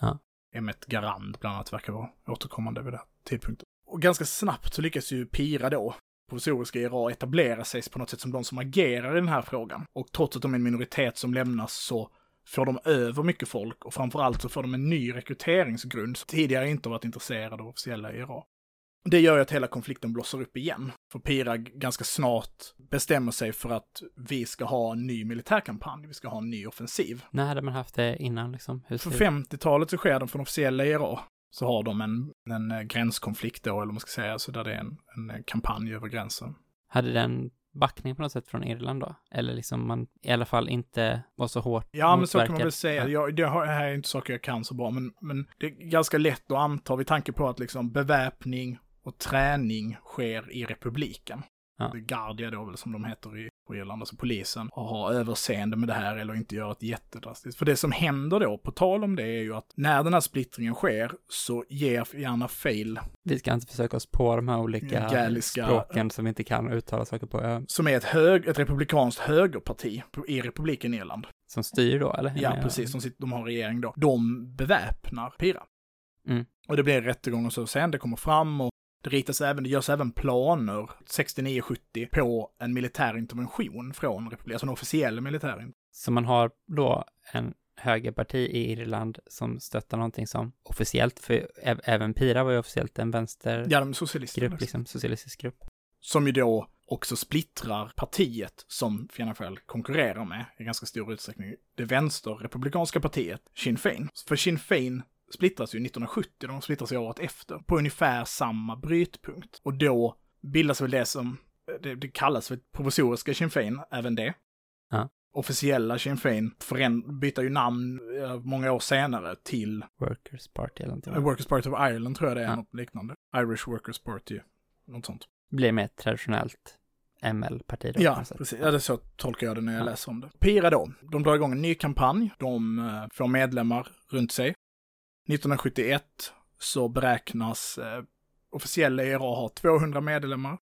Ja. M1 Garand bland annat verkar vara återkommande vid den tidpunkten. Och ganska snabbt så lyckas ju Pira då, provisoriska IRA, etablera sig på något sätt som de som agerar i den här frågan. Och trots att de är en minoritet som lämnas så får de över mycket folk och framförallt så får de en ny rekryteringsgrund som tidigare inte varit intresserade av officiella IRA. Det gör ju att hela konflikten blossar upp igen. För Pira ganska snart bestämmer sig för att vi ska ha en ny militärkampanj, vi ska ha en ny offensiv. När hade man haft det innan liksom? Hur För ser- 50-talet så sker de från officiella IRA. Så har de en, en eh, gränskonflikt då, eller vad man ska säga, så där det är en, en eh, kampanj över gränsen. Hade den backning på något sätt från Irland då? Eller liksom man i alla fall inte var så hårt Ja, men så kan man motverkad? väl säga. Ja. Jag, det här är inte saker jag kan så bra, men, men det är ganska lätt att anta vid tanke på att liksom beväpning och träning sker i republiken. Ja. Guardia då väl som de heter i på Irland, alltså polisen, och ha överseende med det här eller inte göra ett jättedrastiskt. För det som händer då, på tal om det, är ju att när den här splittringen sker så ger gärna fail, Vi ska inte försöka oss på de här olika Galliska, språken som vi inte kan uttala saker på, ja, som är ett, hög, ett republikanskt högerparti i republiken Irland. som styr då, eller? Ja, precis. De, sitter, de har regering då. De beväpnar Pira. Mm. Och det blir rättegång och så sen, det kommer fram och det ritas även, det görs även planer 69-70 på en militär intervention från republiken, alltså en officiell militär intervention. Så man har då en högerparti i Irland som stöttar någonting som officiellt, för även Pira var ju officiellt en vänstergrupp, Ja, de socialister. liksom, socialistisk grupp. Som ju då också splittrar partiet som Fianna konkurrerar med i ganska stor utsträckning. Det vänsterrepublikanska partiet, Sinn Fein. För Sinn Fein splittras ju 1970, de splittras ju året efter, på ungefär samma brytpunkt. Och då bildas väl det som, det, det kallas för provisoriska Sinn Fein, även det. Ja. Officiella Sinn Fein byter ju namn eh, många år senare till Workers Party eller någonting. Workers Party of Ireland, tror jag det är, Ja. något liknande. Irish Workers Party, något sånt. Blir mer traditionellt ML-parti då. Ja, precis. Ja, det så tolkar jag det när jag Ja. läser om det. Pira då, de drar igång en ny kampanj. De eh, får medlemmar runt sig. 1971 så beräknas eh, officiella ERA ha 200 medlemmar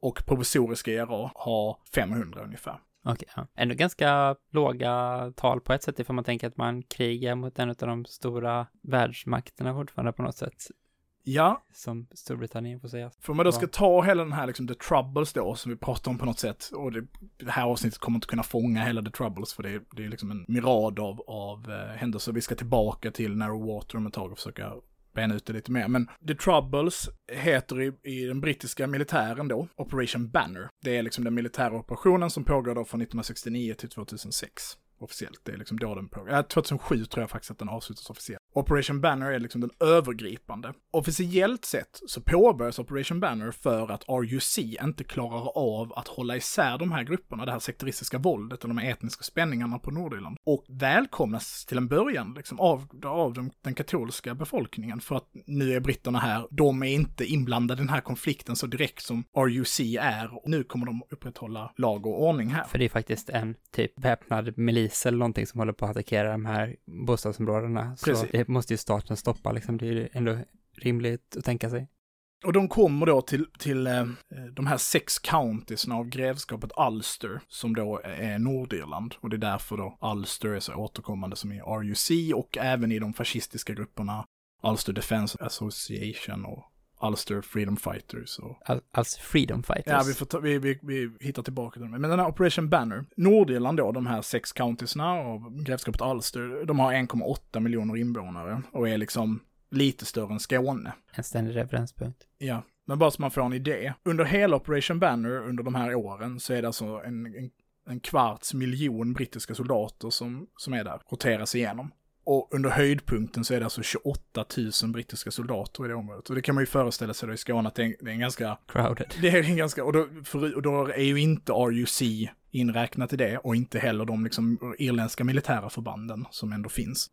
och provisoriska ERA ha 500 ungefär. Okej, okay. Ändå ganska låga tal på ett sätt ifall man tänker att man krigar mot en av de stora världsmakterna fortfarande på något sätt, Ja, som Storbritannien får säga. för om man då ska ta hela den här liksom the troubles då, som vi pratar om på något sätt, och det, det här avsnittet kommer inte kunna fånga hela the troubles, för det, är- det är liksom en mirad av, av eh, händelser. Vi ska tillbaka till Narrow Water om ett tag och försöka bena ut det lite mer. Men The Troubles heter i, i den brittiska militären då Operation Banner. Det är liksom den militära operationen som pågår då från 1969 till 2006. Officiellt, det är liksom då den pågår. Ja, 2007 tror jag faktiskt att den avslutas officiellt. Operation Banner är liksom den övergripande. Officiellt sett så påbörjas Operation Banner för att RUC inte klarar av att hålla isär de här grupperna, det här sekteristiska våldet och de här etniska spänningarna på Nordirland. Och välkomnas till en början liksom, av, av den, den katolska befolkningen för att nu är britterna här, de är inte inblandade i den här konflikten så direkt som RUC är. Och nu kommer de upprätthålla lag och ordning här. För det är faktiskt en typ väpnad milis eller någonting som håller på att attackera de här bostadsområdena. Precis det måste ju staten stoppa liksom. Det är ju ändå rimligt att tänka sig. Och de kommer då till, till eh, de här sex countiesna av grevskapet Ulster, som då är Nordirland. Och det är därför då Ulster är så återkommande som i RUC och även i de fascistiska grupperna Ulster Defense Association och Ulster Freedom Fighters. Och... Alltså Freedom Fighters. Ja, vi, får ta, vi, vi, vi hittar tillbaka till dem. Men den här Operation Banner, Nordirland då, de här sex countiesna av grevskapet Ulster, de har 1,8 miljoner invånare och är liksom lite större än Skåne. En ständig referenspunkt. Ja, men bara så man får en idé. Under hela Operation Banner under de här åren så är det alltså en, en, en kvarts miljon brittiska soldater som, som är där, roteras igenom. Och under höjdpunkten så är det alltså 28 000 brittiska soldater i det området. Och det kan man ju föreställa sig då i Skåne att det är en, det är en ganska, Crowded. det är en ganska, och då, för, och då är ju inte RUC inräknat i det och inte heller de liksom irländska militära förbanden som ändå finns.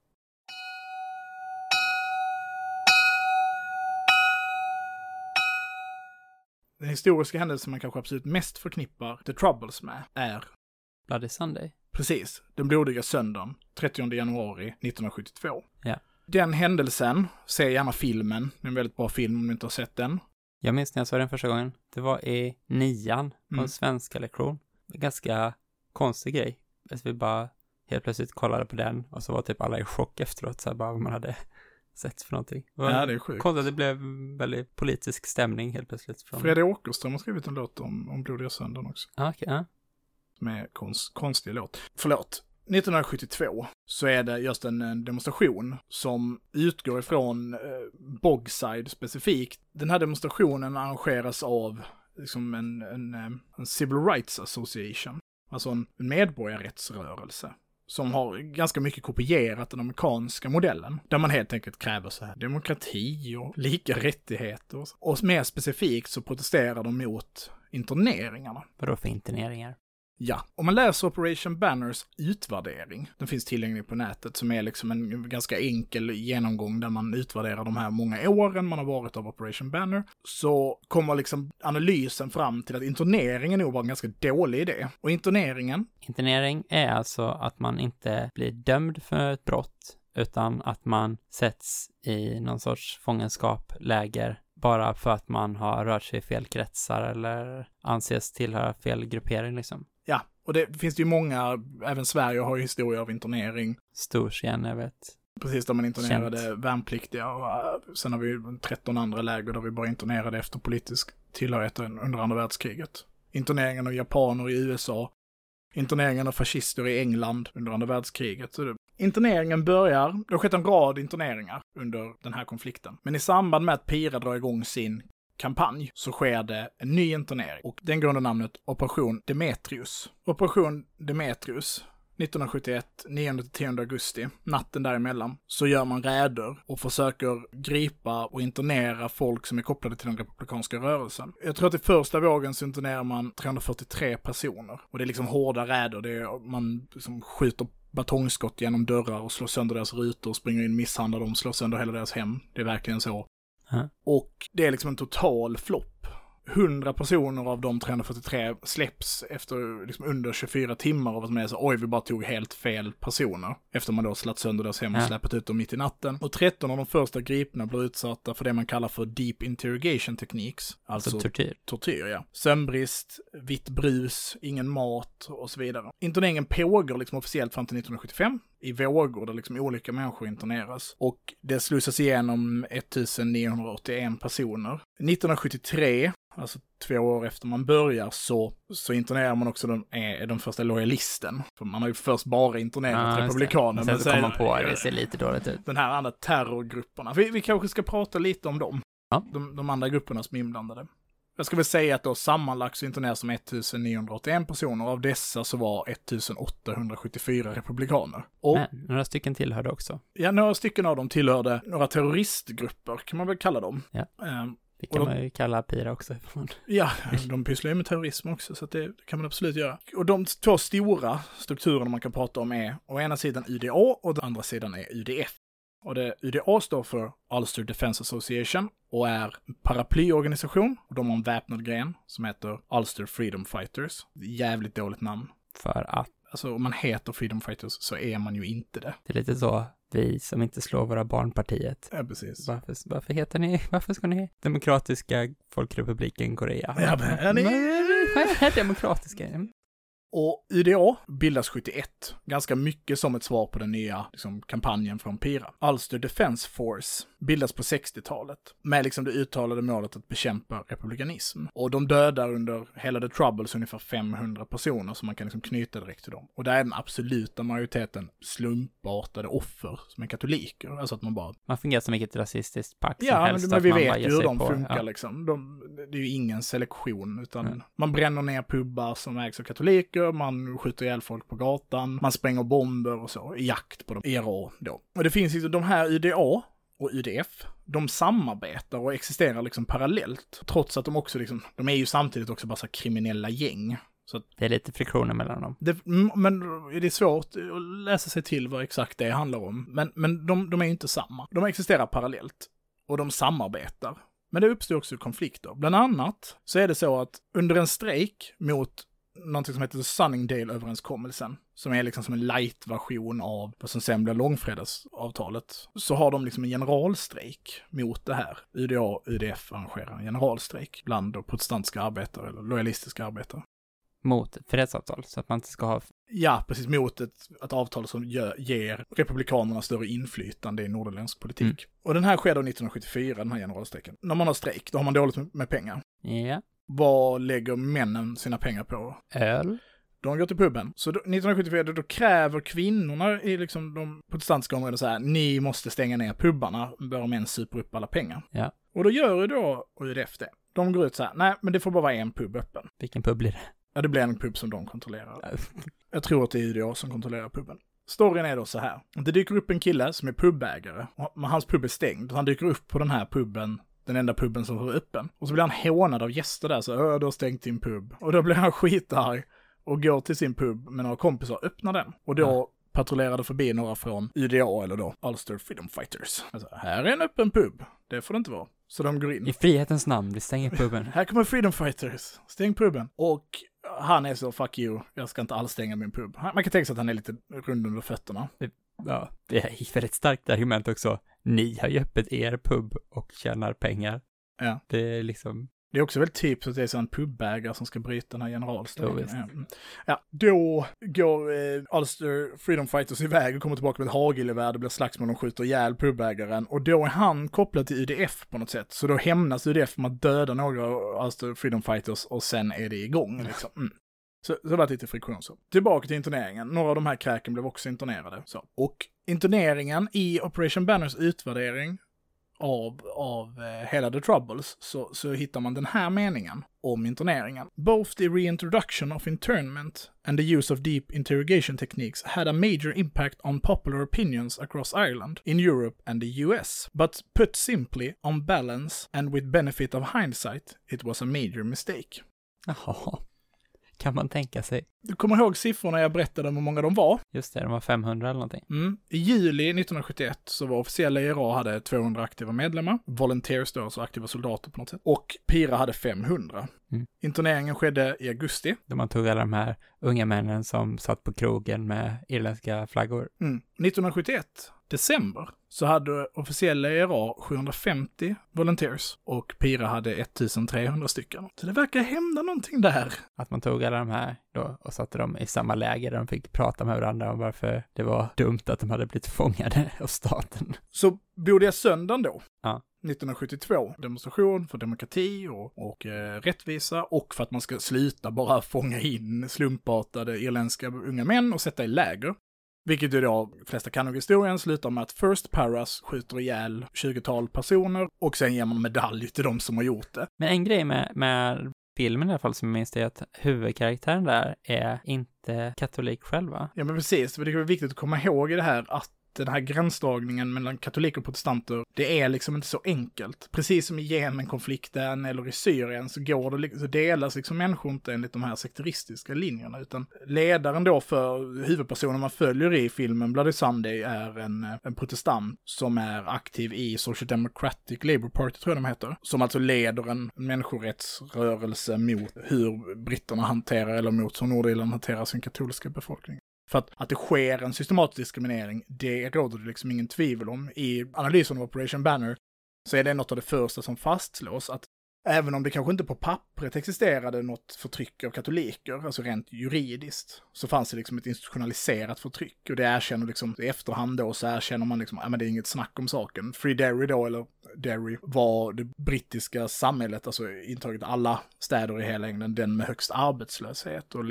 Den historiska händelsen man kanske absolut mest förknippar The Troubles med är Bloody Sunday. Precis, den blodiga söndagen, 30 januari 1972. Ja. Den händelsen, se gärna filmen, det är en väldigt bra film om du inte har sett den. Jag minns när jag såg den första gången. Det var i nian på Mm. en svenska lektion. Ganska konstig grej. Att vi bara helt plötsligt kollade på den och så var typ alla i chock efteråt, så här bara vad man hade sett för någonting. Det Ja, det är sjukt. konstigt att det blev väldigt politisk stämning helt plötsligt. Från... Fredrik Åkerström har skrivit en låt om, om blodiga söndagen också. Ah, okej, ja med konst, konstig låt. Förlåt. 1972 så är det just en, en demonstration som utgår ifrån eh, Bogside specifikt. Den här demonstrationen arrangeras av liksom en, en, eh, en Civil Rights Association, alltså en medborgarrättsrörelse som har ganska mycket kopierat den amerikanska modellen. Där man helt enkelt kräver så här demokrati och lika rättigheter. Och, och mer specifikt så protesterar de mot interneringarna. Vadå för interneringar? Ja, om man läser Operation Banners utvärdering, den finns tillgänglig på nätet, som är liksom en ganska enkel genomgång där man utvärderar de här många åren man har varit av Operation Banner, så kommer liksom analysen fram till att interneringen nog var en ganska dålig idé. Och interneringen, Internering är alltså att man inte blir dömd för ett brott, utan att man sätts i någon sorts fångenskap, läger, bara för att man har rört sig i fel kretsar eller anses tillhöra fel gruppering liksom och det finns det ju många, även Sverige har ju historia av internering. Storsien, jag vet. Precis, där man internerade värnpliktiga och äh, sen har vi ju 13 andra läger där vi bara internerade efter politisk tillhörighet under andra världskriget. Interneringen av japaner i USA, interneringen av fascister i England under andra världskriget. Så det, interneringen börjar, det har skett en rad interneringar under den här konflikten. Men i samband med att Pira drar igång sin kampanj så sker det en ny internering och den går under namnet Operation Demetrius. Operation Demetrius 1971, 9-10 augusti, natten däremellan, så gör man räder och försöker gripa och internera folk som är kopplade till den republikanska rörelsen. Jag tror att i första vågen så internerar man 343 personer. Och det är liksom hårda räder, det är, man liksom skjuter batongskott genom dörrar och slår sönder deras rutor, springer in, misshandlar dem, slår sönder hela deras hem. Det är verkligen så. Och det är liksom en total flopp. 100 personer av de 343 släpps efter liksom under 24 timmar av att man är så oj, vi bara tog helt fel personer. Efter man då slagit sönder deras hem och Ja. släppt ut dem mitt i natten. Och 13 av de första gripna blir utsatta för det man kallar för deep interrogation techniques. Alltså Alltså tortyr. tortyr, ja. Sömnbrist, vitt brus, ingen mat och så vidare. Interneringen pågår liksom officiellt fram till 1975 i vågor där liksom olika människor interneras. Och det slussas igenom 1981 personer. 1973, alltså två år efter man börjar, så, så internerar man också den, är den första lojalisten. För man har ju först bara internerat Ja, republikaner. Sen så kom man på att det ser lite dåligt ut. den här andra terrorgrupperna. Vi, vi kanske ska prata lite om dem. Ja. De, de andra grupperna som är inblandade. Jag ska väl säga att då sammanlagt så interneras som 1981 personer. Av dessa så var 1874 republikaner. Och Men några stycken tillhörde också. ja, några stycken av dem tillhörde några terroristgrupper, kan man väl kalla dem. Ja. Det kan de- man ju kalla Pira också. Ja, de pysslar ju med terrorism också, så det, det kan man absolut göra. Och de två stora strukturerna man kan prata om är å ena sidan UDA och å andra sidan är UDF. Och det, UDA står för Ulster Defense Association och är en paraplyorganisation. Och de har en väpnad gren som heter Ulster Freedom Fighters. Jävligt dåligt namn. För att Alltså om man heter Freedom Fighters så är man ju inte det. det är lite så, vi som inte slår våra barn partiet. Ja, precis. Varför, varför heter ni, varför ska ni Demokratiska Folkrepubliken Korea? Ja, men- ja, ni- är Demokratiska? Och UDA bildas 71, ganska mycket som ett svar på den nya liksom, kampanjen från PIRA. Ulster Defense Force bildas på 60-talet med liksom det uttalade målet att bekämpa republikanism. Och de dödar under hela The Troubles ungefär 500 personer som man kan liksom knyta direkt till dem. Och där är den absoluta majoriteten slumpartade offer som är katoliker. Alltså att man bara Man fungerar som vilket rasistiskt pack som Ja, helst. men, men vi vet ju hur de på- funkar ja. liksom. De, det är ju ingen selektion, utan Nej. man bränner ner pubbar som ägs av katoliker, man skjuter ihjäl folk på gatan, man spränger bomber och så, i jakt på de IRA då. Och det finns ju de här UDA och UDF, de samarbetar och existerar liksom parallellt, trots att de också liksom, de är ju samtidigt också bara så kriminella gäng. Så Det är lite friktioner mellan dem. det, men det är svårt att läsa sig till vad exakt det handlar om. Men, men de, de är ju inte samma. De existerar parallellt. Och de samarbetar. Men det uppstår också konflikter. Bland annat så är det så att under en strejk mot någonting som heter Sunningdale-överenskommelsen, som är liksom som en light-version av vad som sen blir långfredagsavtalet, så har de liksom en generalstrejk mot det här. UDA och UDF arrangerar en generalstrejk bland då protestantiska arbetare eller lojalistiska arbetare. Mot ett fredsavtal, så att man inte ska ha... Ja, precis mot ett, ett avtal som gör, ger republikanerna större inflytande i nordirländsk politik. Mm. Och den här sker då 1974, den här generalstrejken. När man har strejk, då har man dåligt med, med pengar. Ja. Vad lägger männen sina pengar på? Öl. De går till puben. Så då, 1974, då, då kräver kvinnorna i liksom de protestantiska områdena så här, ni måste stänga ner pubarna, våra män super upp alla pengar. Ja. Och då gör ju då UDF det. De går ut så här, nej men det får bara vara en pub öppen. Vilken pub blir det? Ja, det blir en pub som de kontrollerar. Jag tror att det är UDA som kontrollerar puben. Storyn är då så här. Det dyker upp en kille som är pubägare. och Hans pub är stängd. Han dyker upp på den här puben, den enda puben som var öppen. Och så blir han hånad av gäster där, så Öh, du har stängt din pub. Och då blir han skitarg och går till sin pub med några kompisar och öppnar den. Och då Ja. patrullerade förbi några från UDA eller då Ulster Freedom Fighters. Alltså, här är en öppen pub. Det får det inte vara. Så de går in. I frihetens namn, vi stänger puben. Här kommer Freedom Fighters, stäng puben. Och han är så, fuck you, jag ska inte alls stänga min pub. Man kan tänka sig att han är lite rund under fötterna. Ja, det är ett väldigt starkt argument också. Ni har ju öppet er pub och tjänar pengar. Ja. Det är liksom, Det är också väldigt typiskt att det är så en pubägare som ska bryta den här generalstrejken. Ja, ja, då går eh, Ulster Freedom Fighters iväg och kommer tillbaka med ett hagelgevär, det blir slagsmål, de skjuter ihjäl pubägaren. Och då är han kopplad till UDF på något sätt. Så då hämnas UDF med att döda några Ulster Freedom Fighters och sen är det igång liksom. Mm. Så, så det var lite friktion så. Tillbaka till interneringen. Några av de här kräken blev också internerade. Så. Och interneringen i Operation Banners utvärdering av, av eh, hela The Troubles så, så hittar man den här meningen om interneringen. Both the reintroduction of internment and the use of deep interrogation techniques had a major impact on popular opinions across Ireland, in Europe and the US. But put simply, on balance and with benefit of hindsight, it was a major mistake. jaha. Kan man tänka sig. Du kommer ihåg siffrorna jag berättade om hur många de var? Just det, de var 500 eller någonting. Mm. I juli 1971 så var officiella IRA hade 200 aktiva medlemmar, volunteers då, alltså aktiva soldater på något sätt, och PIRA hade 500. Mm. Interneringen skedde i augusti. Då man tog alla de här unga männen som satt på krogen med irländska flaggor. Mm. 1971, december, så hade officiella IRA 750 volunteers och PIRA hade 1300 stycken. Så det verkar hända någonting där. Att man tog alla de här då och satte dem i samma läger där de fick prata med varandra om varför det var dumt att de hade blivit fångade av staten. Så blodiga söndagen då, Ja. 1972, demonstration för demokrati och, och eh, rättvisa och för att man ska sluta bara fånga in slumpartade irländska unga män och sätta i läger. Vilket ju då, de flesta kan nog historien, slutar med att First Paras skjuter ihjäl 20-tal personer och sen ger man medalj till de som har gjort det. Men en grej med, med filmen i alla fall som jag minns det är att huvudkaraktären där är inte katolik själva. Ja men precis, för det är viktigt att komma ihåg i det här att den här gränsdragningen mellan katoliker och protestanter, det är liksom inte så enkelt. Precis som i Jemenkonflikten eller i Syrien så går det, liksom, så delas liksom människor inte enligt de här sekteristiska linjerna, utan ledaren då för huvudpersonen man följer i filmen Bloody Sunday är en, en protestant som är aktiv i Social Democratic Labour Party, tror jag de heter, som alltså leder en människorättsrörelse mot hur britterna hanterar, eller mot hur Nordirland hanterar sin katolska befolkning. För att, att det sker en systematisk diskriminering, det råder det liksom ingen tvivel om. I analysen av Operation Banner så är det något av det första som fastslås, att även om det kanske inte på pappret existerade något förtryck av katoliker, alltså rent juridiskt, så fanns det liksom ett institutionaliserat förtryck. Och det erkänner liksom, i efterhand då så erkänner man liksom, ja men det är inget snack om saken. Free Derry då, eller Derry, var det brittiska samhället, alltså intaget alla städer i hela England, den med högst arbetslöshet och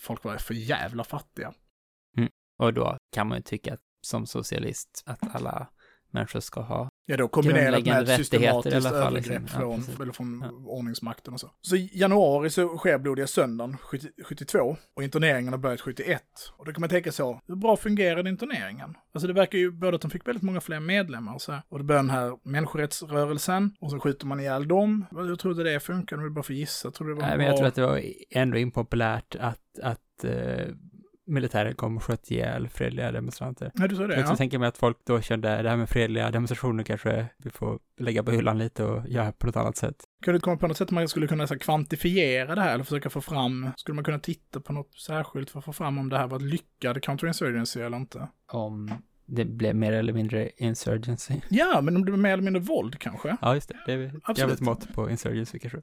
folk var för jävla fattiga. Och då kan man ju tycka som socialist att alla människor ska ha Ja, då kombinerat med systematiskt fall, övergrepp liksom. Ja, från, eller från Ja. ordningsmakten och så. Så i januari så sker blodiga söndagen 70, 72 och interneringen har börjat 71. Och då kan man tänka så, hur bra fungerade interneringen? Alltså det verkar ju både att de fick väldigt många fler medlemmar och så. Och det börjar den här människorättsrörelsen och så skjuter man ihjäl dem. Jag trodde det funkade, jag vill bara få gissa. Jag trodde det var Nej, en men jag tror att det var ändå impopulärt att, att eh, militären kom och sköt ihjäl fredliga demonstranter. Ja, du sa det? Jag Ja. tänka mig att folk då kände det här med fredliga demonstrationer kanske vi får lägga på hyllan lite och göra på något annat sätt. Kan du komma på något sätt man skulle kunna så här, kvantifiera det här eller försöka få fram, skulle man kunna titta på något särskilt för att få fram om det här var ett lyckad counterinsurgency eller inte? Om det blev mer eller mindre insurgency. Ja, men om det var mer eller mindre våld kanske? Ja, just det. Det är ett Absolut. jävligt mått på insurgency kanske.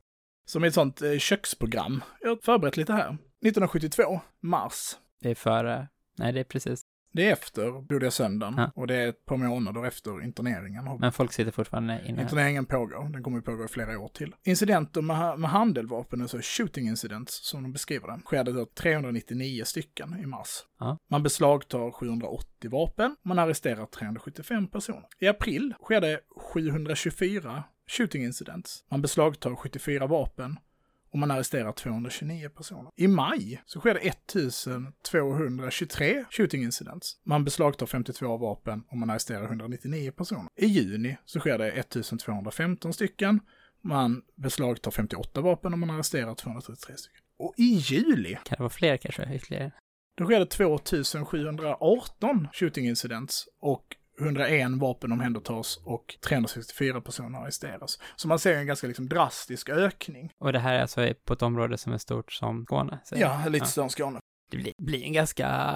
Som ett sånt eh, köksprogram. Jag har förberett lite här. 1972, mars. Det är före, nej det är precis. Det är efter blodiga söndagen Ja. och det är ett par månader efter interneringen. Men folk sitter fortfarande inne. Interneringen pågår, den kommer att pågå i flera år till. Incidenter med, med handeldvapen, alltså shooting incidents som de beskriver det då 399 stycken i mars. Ja. Man beslagtar 780 vapen, man arresterar 375 personer. I april sker det 724 shooting incidents. Man beslagtar 74 vapen och man arresterar 229 personer. I maj så sker det 1223 shooting incidents. Man beslagtar 52 vapen och man arresterar 199 personer. I juni så sker det 1215 stycken. Man beslagtar 58 vapen och man arresterar 233 stycken. Och i juli, Kan det vara fler kanske? Ytterligare? då sker det 2718 shooting incidents och 101 vapen omhändertas och 364 personer arresteras. Så man ser en ganska liksom drastisk ökning. Och det här är alltså på ett område som är stort som Skåne? Ja, lite större än Skåne. Det blir, blir en ganska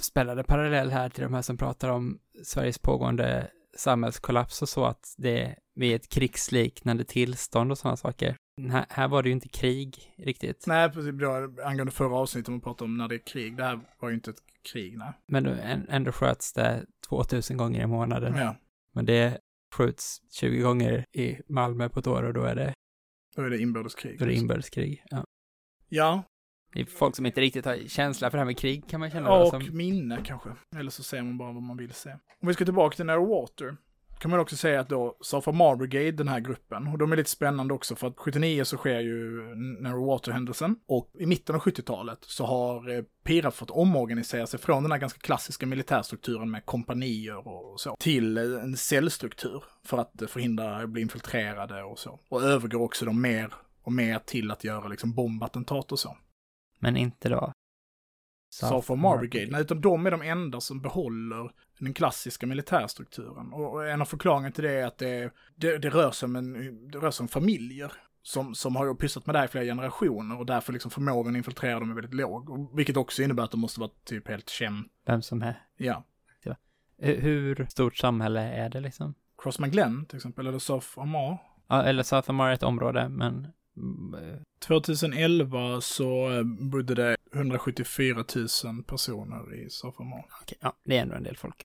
spännande parallell här till de här som pratar om Sveriges pågående samhällskollaps och så, att det vi är ett krigsliknande tillstånd och sådana saker. Här, här var det ju inte krig riktigt. Nej, precis. Då, angående förra avsnittet man pratade om när det är krig. Det här var ju inte ett krig, nej. Men då, än- ändå sköts det 2000 gånger i månaden. Ja, Men det skjuts 20 gånger i Malmö på ett år och då är det, då är det inbördeskrig. då är det inbördeskrig. Ja. Ja, Det är folk som inte riktigt har känsla för det här med krig kan man känna. Ja, och som, minne kanske. Eller så ser man bara vad man vill se. Om vi ska tillbaka till Narrow Water kan man också säga att då Safa Mar Brigade, den här gruppen, och de är lite spännande också för att 79 så sker ju Narrow Water-händelsen och i mitten av 70-talet så har eh, PIRA fått omorganisera sig från den här ganska klassiska militärstrukturen med kompanier och så till eh, en cellstruktur för att eh, förhindra att bli infiltrerade och så. Och övergår också då mer och mer till att göra liksom bombattentat och så. men inte då. South of Mar Brigade, nej, utan de är de enda som behåller den klassiska militärstrukturen. Och en av förklaringarna till det är att det, det, det, rör, sig om en, det rör sig om familjer som, som har pysslat med det här i flera generationer och därför liksom förmågan att infiltrera dem är väldigt låg. Vilket också innebär att de måste vara typ helt känt. Vem som är. Ja. Hur- Hur stort samhälle är det liksom? Cross McGlenn till exempel, eller South of Mar. Ja, eller South of Mar är ett område, men mm, eh, 2011 så eh, bodde det 174 000 personer i South of Mar. okej, ja, det är ändå en del folk.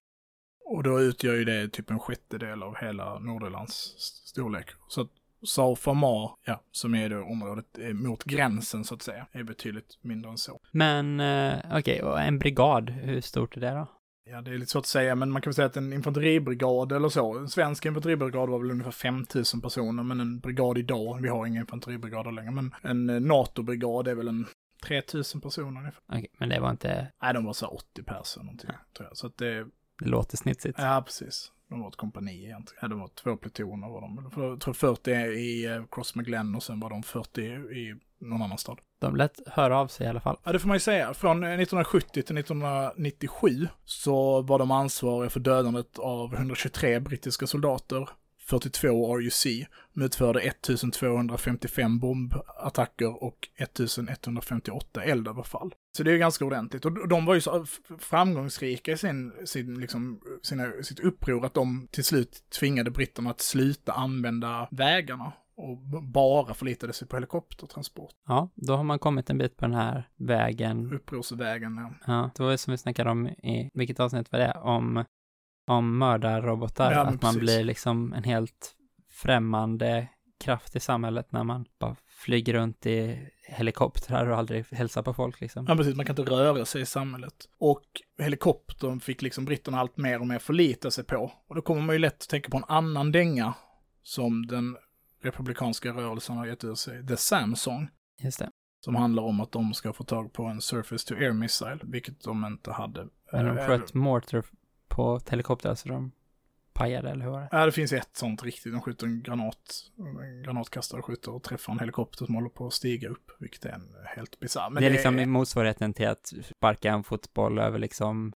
Och då utgör ju det typ en sjättedel av hela Nordirlands st- storlek. Så att Saufamar, ja, som är det området eh, mot gränsen så att säga, är betydligt mindre än så. Men eh, okej, och en brigad, hur stort är det då? Ja, det är lite svårt att säga, men man kan väl säga att en infanteribrigad eller så, en svensk infanteribrigad var väl ungefär 5000 personer, men en brigad idag, vi har inga infanteribrigader längre, men en eh, NATO-brigad är väl en 3000 personer ungefär. Okej, men det var inte, Nej, de var så här 80 personer någonting, tror jag. Så att det, det låter snitsigt. Ja, precis. De var ett kompani egentligen. Ja, de var två plutoner var de. Jag tror 40 i eh, Cross McGlenn och sen var de 40 i någon annan stad. De lät höra av sig i alla fall. Ja, det får man ju säga. Från eh, 1970 till 1997 så var de ansvariga för dödandet av 123 brittiska soldater, 42 RUC, de utförde 1255 bombattacker och 1158 eldöverfall. Så det är ju ganska ordentligt. Och de var ju så framgångsrika i sin, sin, liksom, sina, sitt uppror att de till slut tvingade britterna att sluta använda vägarna och bara förlitade sig på helikoptertransport. Ja, då har man kommit en bit på den här vägen. Upprorsvägen, ja. Ja, det var ju som vi snackade om i, vilket avsnitt var det? Om, om mördarrobotar. Ja, att man precis. blir liksom en helt främmande kraft i samhället när man bara flyger runt i helikoptrar och aldrig hälsar på folk liksom. Ja, precis. Man kan inte röra sig i samhället. Och helikoptern fick liksom britterna allt mer och mer förlita sig på. Och då kommer man ju lätt att tänka på en annan dänga som den republikanska rörelsen har gett ur sig, The Samsung. Just det. Som handlar om att de ska få tag på en surface to air missile, vilket de inte hade. Men de Eh, sköt mortar på helikoptrar så de pajade, eller hur var det? Ja, det finns ett sånt riktigt. De skjuter en granat, en granatkastare skjuter och träffar en helikopter som håller på att stiga upp, vilket är en helt bisarr. Men det är liksom motsvarigheten till att sparka en fotboll över liksom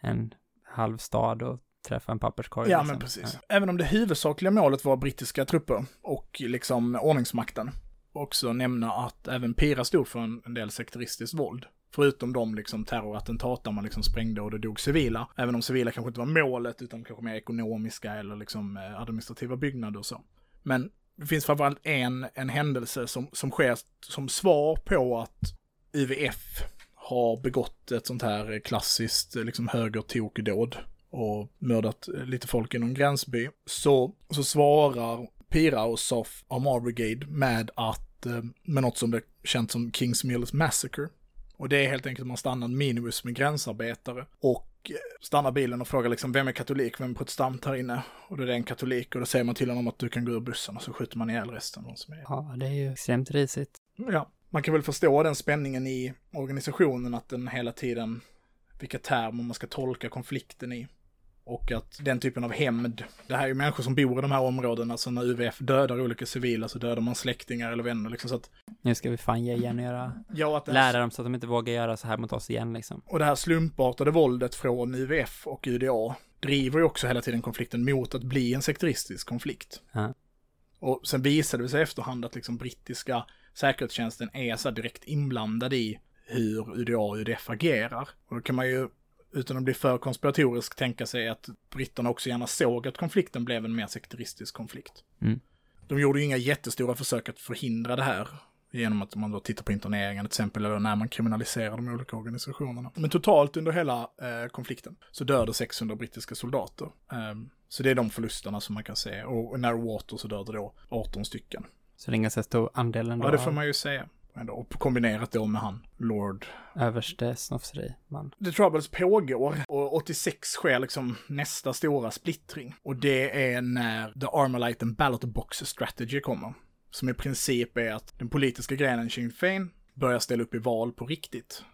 en halv stad och träffa en papperskorg. Ja, liksom. men precis. Även om det huvudsakliga målet var brittiska trupper och liksom ordningsmakten. Också nämna att även Pira stod för en, en del sekteristiskt våld. Förutom de liksom terrorattentat där man liksom sprängde och det dog civila. Även om civila kanske inte var målet utan kanske mer ekonomiska eller liksom eh, administrativa byggnader och så. Men det finns framförallt en, en händelse som, som sker som svar på att UVF har begått ett sånt här klassiskt eh, liksom högertokdåd och mördat eh, lite folk i någon gränsby. Så, så svarar Pira och SOF Armar Brigade med att, med något som det känns som Kings Mills Massacre. Och det är helt enkelt att man stannar minimus med gränsarbetare och stannar bilen och frågar liksom vem är katolik, vem är protestant här inne? Och då är det en katolik och då säger man till honom att du kan gå ur bussen och så skjuter man ihjäl resten. av de som är. Ja, det är ju extremt risigt. Ja, man kan väl förstå den spänningen i organisationen att den hela tiden, vilka termer man ska tolka konflikten i. Och att den typen av hämnd, det här är ju människor som bor i de här områdena, så när UVF dödar olika civila så dödar man släktingar eller vänner liksom så att, Nu ska vi fan ge igen och göra, ja att här, lära dem så att de inte vågar göra så här mot oss igen liksom. och det här slumpartade våldet från UVF och UDA driver ju också hela tiden konflikten mot att bli en sekteristisk konflikt. Ja. Och sen visade det sig efterhand att liksom brittiska säkerhetstjänsten är så direkt inblandad i hur UDA och UDF agerar. Och då kan man ju, utan att bli för konspiratorisk, tänka sig att britterna också gärna såg att konflikten blev en mer sekteristisk konflikt. Mm. De gjorde ju inga jättestora försök att förhindra det här genom att man då tittar på interneringen till exempel, eller när man kriminaliserar de olika organisationerna. Men totalt under hela eh, konflikten så dör det 600 brittiska soldater. Ehm, så det är de förlusterna som man kan se. Och i Narrow Water så dör det då 18 stycken. Så det är en ganska stor andel ändå Ja, det får man ju säga. Ändå. Och kombinerat då med han, Lord. överste snofseri, man. The Troubles pågår och 86 sker liksom nästa stora splittring. Och det är när The Armalite and Ballot Box Strategy kommer. Som i princip är att den politiska grenen Sinn Féin börjar ställa upp i val på riktigt.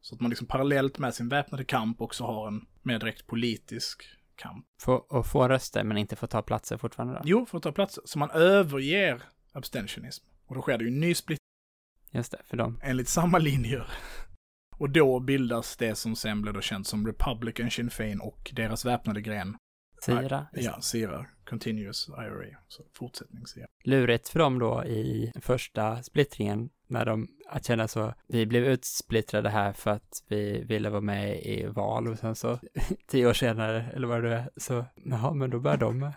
Så att man liksom parallellt med sin väpnade kamp också har en mer direkt politisk kamp. Få, och få röster men inte få ta platser fortfarande då? Jo, för att ta plats. Så man överger abstentionism. Och då sker det ju en ny Just det, för dem. enligt samma linjer. Och då bildas det som sen blev då känt som Republican Sinn Féin och deras väpnade gren. Sira. Ja, SIRA. Continuous IRA. Så fortsättning SIRA. Lurigt för dem då i första splittringen när de att känna så, vi blev utsplittrade här för att vi ville vara med i val och sen så tio år senare, eller vad det är, så, jaha, men då börjar de.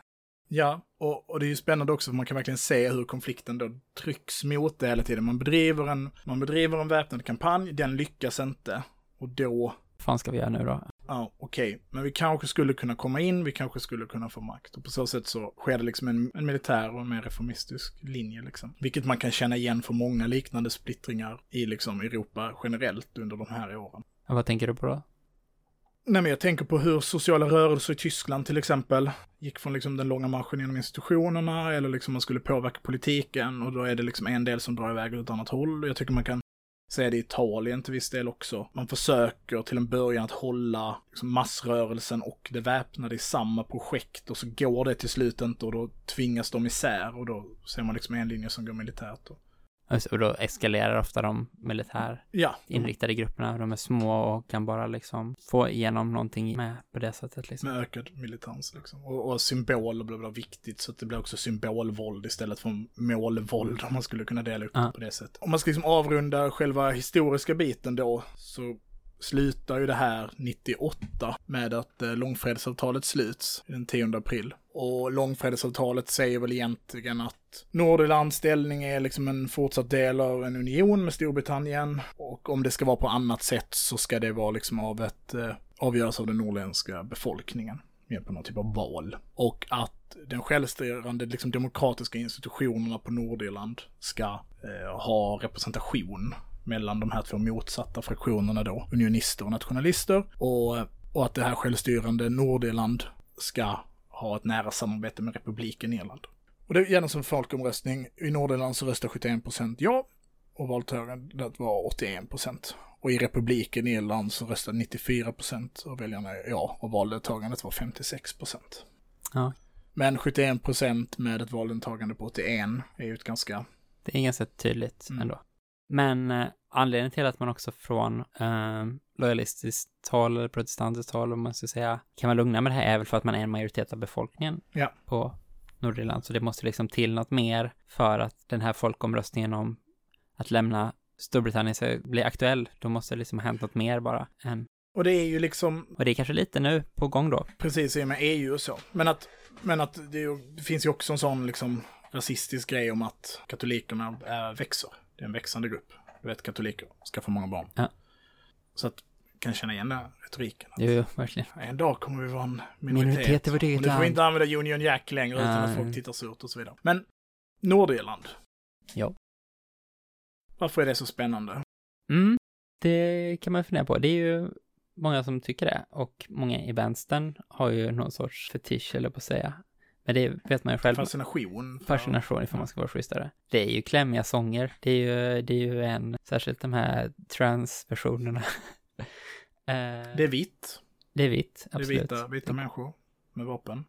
Ja, och, och det är ju spännande också för man kan verkligen se hur konflikten då trycks mot det hela tiden. Man bedriver en, man bedriver en väpnad kampanj, den lyckas inte. Och då, Vad fan ska vi göra nu då? ja okej, men vi kanske skulle kunna komma in, vi kanske skulle kunna få makt. Och på så sätt så sker det liksom en, en militär och en mer reformistisk linje liksom. Vilket man kan känna igen för många liknande splittringar i liksom Europa generellt under de här åren. Ja, vad tänker du på då? Nej, men jag tänker på hur sociala rörelser i Tyskland till exempel gick från liksom den långa marschen genom institutionerna eller liksom man skulle påverka politiken och då är det liksom en del som drar iväg åt ett annat håll. Jag tycker man kan säga det i Italien till viss del också. Man försöker till en början att hålla liksom massrörelsen och det väpnade i samma projekt och så går det till slut inte och då tvingas de isär och då ser man liksom en linje som går militärt. Och, och då eskalerar ofta de militär ja, inriktade grupperna. De är små och kan bara liksom få igenom någonting med på det sättet liksom. Med ökad militans liksom. Och, och symboler blir viktigt så att det blir också symbolvåld istället för målvåld om man skulle kunna dela upp det Ja. på det sättet. Om man ska liksom avrunda själva historiska biten då så slutar ju det här 98 med att eh, långfredsavtalet sluts den 10 april. Och långfredsavtalet säger väl egentligen att Nordirlands ställning är liksom en fortsatt del av en union med Storbritannien. Och om det ska vara på annat sätt så ska det vara liksom av ett, eh, avgöras av den norrländska befolkningen. Med på någon typ av val. Och att den självstyrande, liksom demokratiska institutionerna på Nordirland ska eh, ha representation mellan de här två motsatta fraktionerna då, unionister och nationalister. Och, och att det här självstyrande Nordirland ska ha ett nära samarbete med republiken Irland. Och det genomförs en folkomröstning. I Nordirland så röstar 71 procent ja och valdeltagandet var 81 procent. Och i republiken Irland så röstade 94 procent av väljarna ja och valdeltagandet var 56 procent. Ja. Men 71 procent med ett valdeltagande på 81 är ju ett ganska... Det är ganska tydligt Mm. ändå. Men eh, anledningen till att man också från eh, lojalistiskt håll eller protestantiskt håll, om man ska säga, kan vara lugna med det här är väl för att man är en majoritet av befolkningen Ja. på Nordirland. Så det måste liksom till något mer för att den här folkomröstningen om att lämna Storbritannien ska bli aktuell. Då måste det liksom ha hänt något mer bara. Än, Och det är ju liksom och det är kanske lite nu på gång då. precis i och med EU och så. Men att, men att det, ju, det finns ju också en sån liksom rasistisk grej om att katolikerna äh, växer. Det är en växande grupp. Du vet, katoliker ska få många barn. Ja. Så att kan känna igen den retoriken. Att Jo, verkligen. En dag kommer vi vara en minoritet. Minoritet vårt eget och nu får vi inte använda Union Jack längre utan att folk tittar surt och så vidare. Men Nordirland. Ja. Varför är det så spännande? Mm, det kan man fundera på. Det är ju många som tycker det och många i vänstern har ju någon sorts fetisch, eller på att säga. Men det vet man ju själv. Fascination. Fascination ifall man ska vara schysstare. Det är ju klämmiga sånger. Det är ju, det är ju en, särskilt de här transversionerna. eh, Det är vitt. det är vitt, Det är absolut. vita, vita människor med vapen.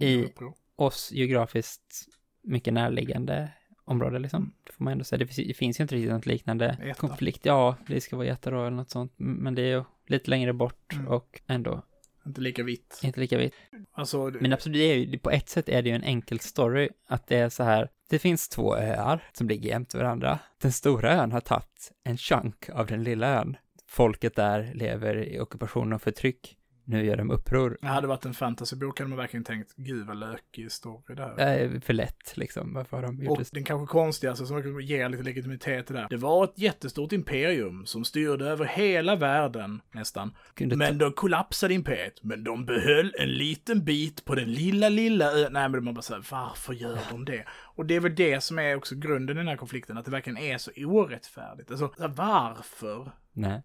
I-. Oss geografiskt mycket närliggande område liksom. Mm. Det får man ändå säga. Det finns, det finns ju inte riktigt något liknande Jätta. konflikt. Ja, det ska vara jätte då eller något sånt. Men det är ju lite längre bort Mm. och ändå Inte lika vitt. inte lika vitt. Alltså, Men absolut, det är ju, på ett sätt är det ju en enkel story, att det är så här, det finns två öar som ligger jämte varandra. Den stora ön har tagit en chunk av den lilla ön. Folket där lever i ockupation och förtryck. Nu gör de uppror. det hade varit en fantasybok hade man verkligen tänkt, gud vad lökig story det här. Äh, för lätt liksom, varför har de gjort Och det? den kanske konstigaste som ger lite legitimitet till det här. Det var ett jättestort imperium som styrde över hela världen nästan. Kunde Men de kollapsade imperiet. Men de behöll en liten bit på den lilla, lilla ön. Nej, men man bara säger varför gör de det? Och det är väl det som är också grunden i den här konflikten, att det verkligen är så orättfärdigt. Alltså, varför? Nej.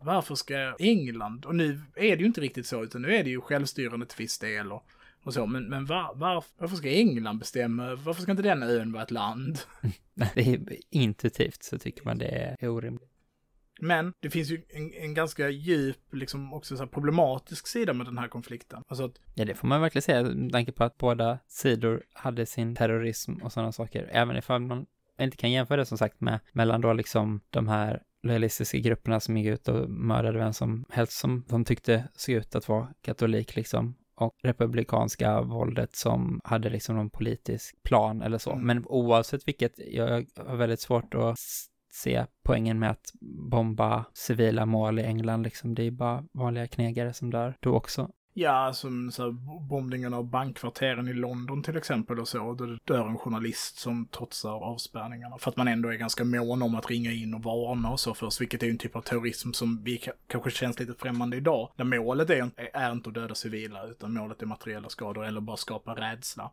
Varför ska England, och nu är det ju inte riktigt så, utan nu är det ju självstyrande till viss del och, och så, men, men var, var, varför ska England bestämma, varför ska inte den ön vara ett land? Det är intuitivt så tycker man det är orimligt. Men det finns ju en, en ganska djup, liksom också så här problematisk sida med den här konflikten. Alltså att, Ja, det får man verkligen säga, med tanke på att båda sidor hade sin terrorism och sådana saker. Även ifall man inte kan jämföra det som sagt med mellan då liksom de här lojalistiska grupperna som gick ut och mördade vem som helst som de tyckte såg ut att vara katolik liksom. Och republikanska våldet som hade liksom någon politisk plan eller så. Mm. Men oavsett vilket, jag har väldigt svårt att se poängen med att bomba civila mål i England liksom. Det är bara vanliga knegare som dör då också ja, som så här, bombningen av bankkvarteren i London till exempel och så, då det dör en journalist som trotsar avspärrningarna. För att man ändå är ganska mån om att ringa in och varna och så först, vilket är ju en typ av terrorism som vi kanske känns lite främmande idag. Där målet är, är inte att döda civila, utan målet är materiella skador eller bara skapa rädsla.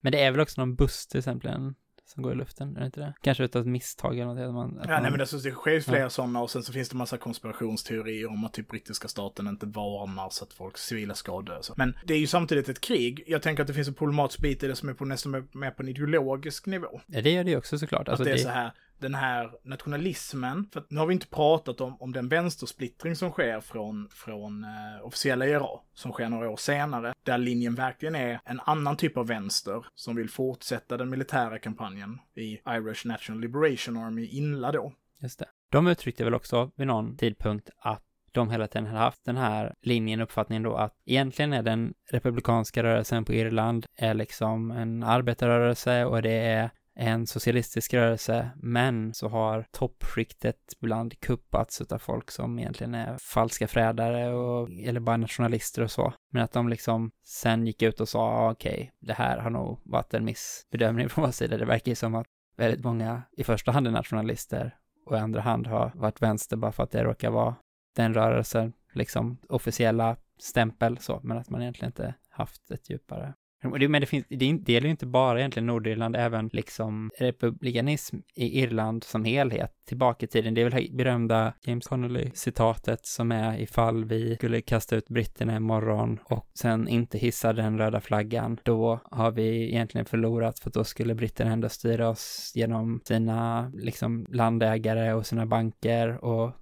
Men det är väl också någon buss till exempel en, som går i luften, är det inte det? Kanske utav ett misstag eller något. Att man, att Ja, man, nej, men alltså, det sker ju flera sådana och sen så finns det massa konspirationsteorier om att typ brittiska staten inte varnar så att folk civila ska dö. Så. Men det är ju samtidigt ett krig. Jag tänker att det finns en problematisk bit i det som är på nästan mer- mer på en ideologisk nivå. ja, det gör det ju också såklart. Alltså, att det är det, så här, den här nationalismen, för att nu har vi inte pratat om, om den vänstersplittring som sker från, från eh, officiella IRA, som sker några år senare, där linjen verkligen är en annan typ av vänster som vill fortsätta den militära kampanjen i Irish National Liberation Army, INLA då. Just det. De uttryckte väl också vid någon tidpunkt att de hela tiden hade haft den här linjen, uppfattningen då att egentligen är den republikanska rörelsen på Irland är liksom en arbetarrörelse och det är en socialistisk rörelse, men så har toppskiktet ibland kuppats av folk som egentligen är falska frädare och, eller bara nationalister och så. Men att de liksom sen gick ut och sa, okej, okej, det här har nog varit en missbedömning från vår sida. Det verkar ju som att väldigt många i första hand är nationalister och i andra hand har varit vänster bara för att det råkar vara den rörelsen, liksom officiella stämpel så, men att man egentligen inte haft ett djupare men det, finns, det gäller ju inte bara egentligen Nordirland, även liksom republikanism i Irland som helhet tillbaka i tiden. Det är väl det berömda James Connolly-citatet som är ifall vi skulle kasta ut britterna imorgon och sen inte hissa den röda flaggan, då har vi egentligen förlorat för då skulle britterna ändå styra oss genom sina liksom landägare och sina banker och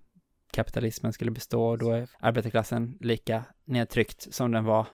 kapitalismen skulle bestå och då är arbetarklassen lika nedtryckt som den var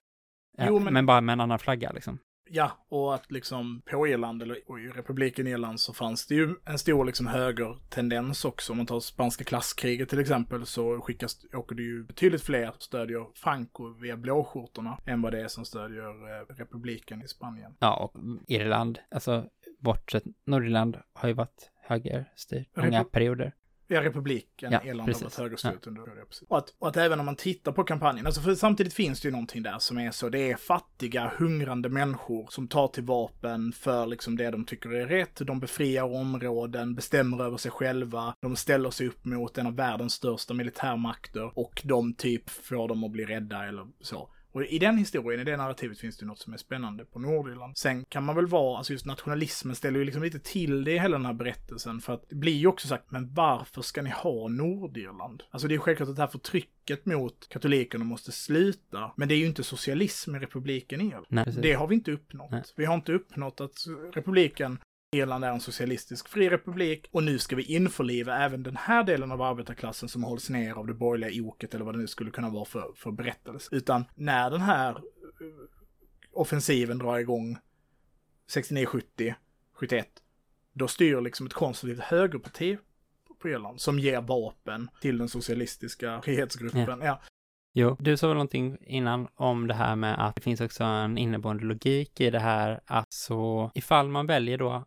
Jo, men... men- bara med en annan flagga liksom. Ja, och att liksom på Irland, eller och i republiken Irland, så fanns det ju en stor liksom högertendens också. Om man tar spanska klasskriget till exempel, så skickas, åker det ju betydligt fler som stödjer Franco via blåskjortorna än vad det är som stödjer eh, republiken i Spanien. Ja, och Irland, alltså bortsett Nordirland har ju varit högerstyrt många Repu- perioder. Ja, republiken Ja, Irland precis. har varit högerstyrt under ja. precis. och, att, och att även om man tittar på kampanjen, alltså för samtidigt finns det ju någonting där som är så, det är fattiga, hungrande människor som tar till vapen för liksom det de tycker är rätt, de befriar områden, bestämmer över sig själva, de ställer sig upp mot en av världens största militärmakter och de typ får dem att bli rädda eller så. Och i den historien, i det narrativet finns det något som är spännande på Nordirland. Sen kan man väl vara, alltså just nationalismen ställer ju liksom lite till det i hela den här berättelsen. För att det blir ju också sagt, men varför ska ni ha Nordirland? Alltså det är självklart att det här förtrycket mot katolikerna måste sluta. Men det är ju inte socialism i republiken Irland. Det har vi inte uppnått. Nej. Vi har inte uppnått att republiken Irland är en socialistisk fri republik och nu ska vi införliva även den här delen av arbetarklassen som hålls ner av det borgerliga oket eller vad det nu skulle kunna vara för, för berättelse. Utan när den här eh, offensiven drar igång 69, 70, 71, då styr liksom ett konservativt högerparti på Irland som ger vapen till den socialistiska frihetsgruppen. Ja. Jo, du sa väl någonting innan om det här med att det finns också en inneboende logik i det här att så ifall man väljer då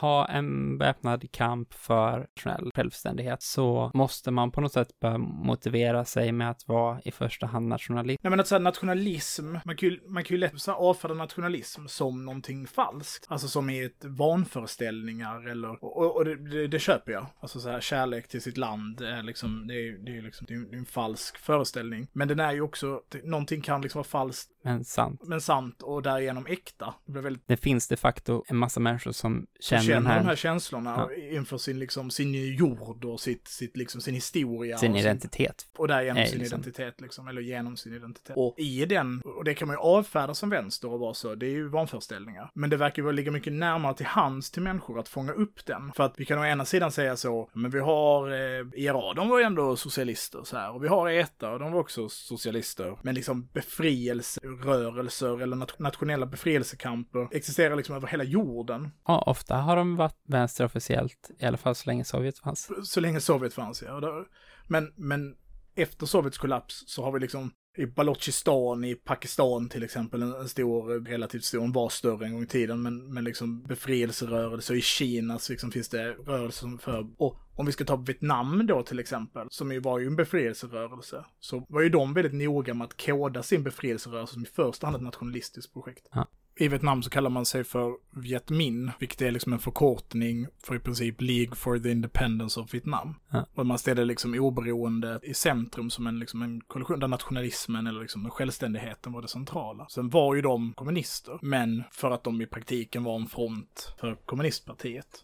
ha en väpnad kamp för nationell självständighet så måste man på något sätt börja motivera sig med att vara i första hand nationalist. Nej men att säga nationalism, man kan ju, man kan ju lätt avfärda nationalism som någonting falskt. Alltså som i ett vanföreställningar eller, och, och- det, det, det köper jag. Alltså så här kärlek till sitt land är liksom, det är, det är liksom, det är en falsk föreställning. Men den är ju också, någonting kan liksom vara falskt Men sant. men sant och därigenom äkta. Det blir väldigt Det finns de facto en massa människor som känner, känner här, de här känslorna Ja. inför sin, liksom, sin jord och sitt, sitt, liksom, sin historia. sin och identitet. och därigenom är sin liksom- identitet, liksom, eller genom sin identitet. Och i den, och det kan man ju avfärda som vänster och vara så, det är ju vanföreställningar. Men det verkar ju ligga mycket närmare till hands till människor att fånga upp den. För att vi kan å ena sidan säga så, men vi har eh, IRA, de var ju ändå socialister så här, och vi har ETA, och de var också socialister. Men liksom befrielserörelser eller nat- nationella befrielsekamper existerar liksom över hela jorden. Ja, ofta har de varit vänster officiellt, i alla fall så länge Sovjet fanns. så länge Sovjet fanns, ja. Men, men efter Sovjets kollaps så har vi liksom i Balochistan i Pakistan till exempel, en, en stor, relativt stor, den var större en gång i tiden, men, men liksom befrielserörelser i Kina så liksom finns det rörelser som för, och om vi ska ta Vietnam då till exempel, som ju var ju en befrielserörelse, så var ju de väldigt noga med att koda sin befrielserörelse som i första hand ett nationalistiskt projekt. Ja. I Vietnam så kallar man sig för Viet Minh, vilket är liksom en förkortning för i princip League for the Independence of Vietnam. Ja. Och man ställer liksom oberoende i centrum som en, liksom en koalition där nationalismen eller liksom självständigheten var det centrala. Sen var ju de kommunister, men för att de i praktiken var en front för kommunistpartiet.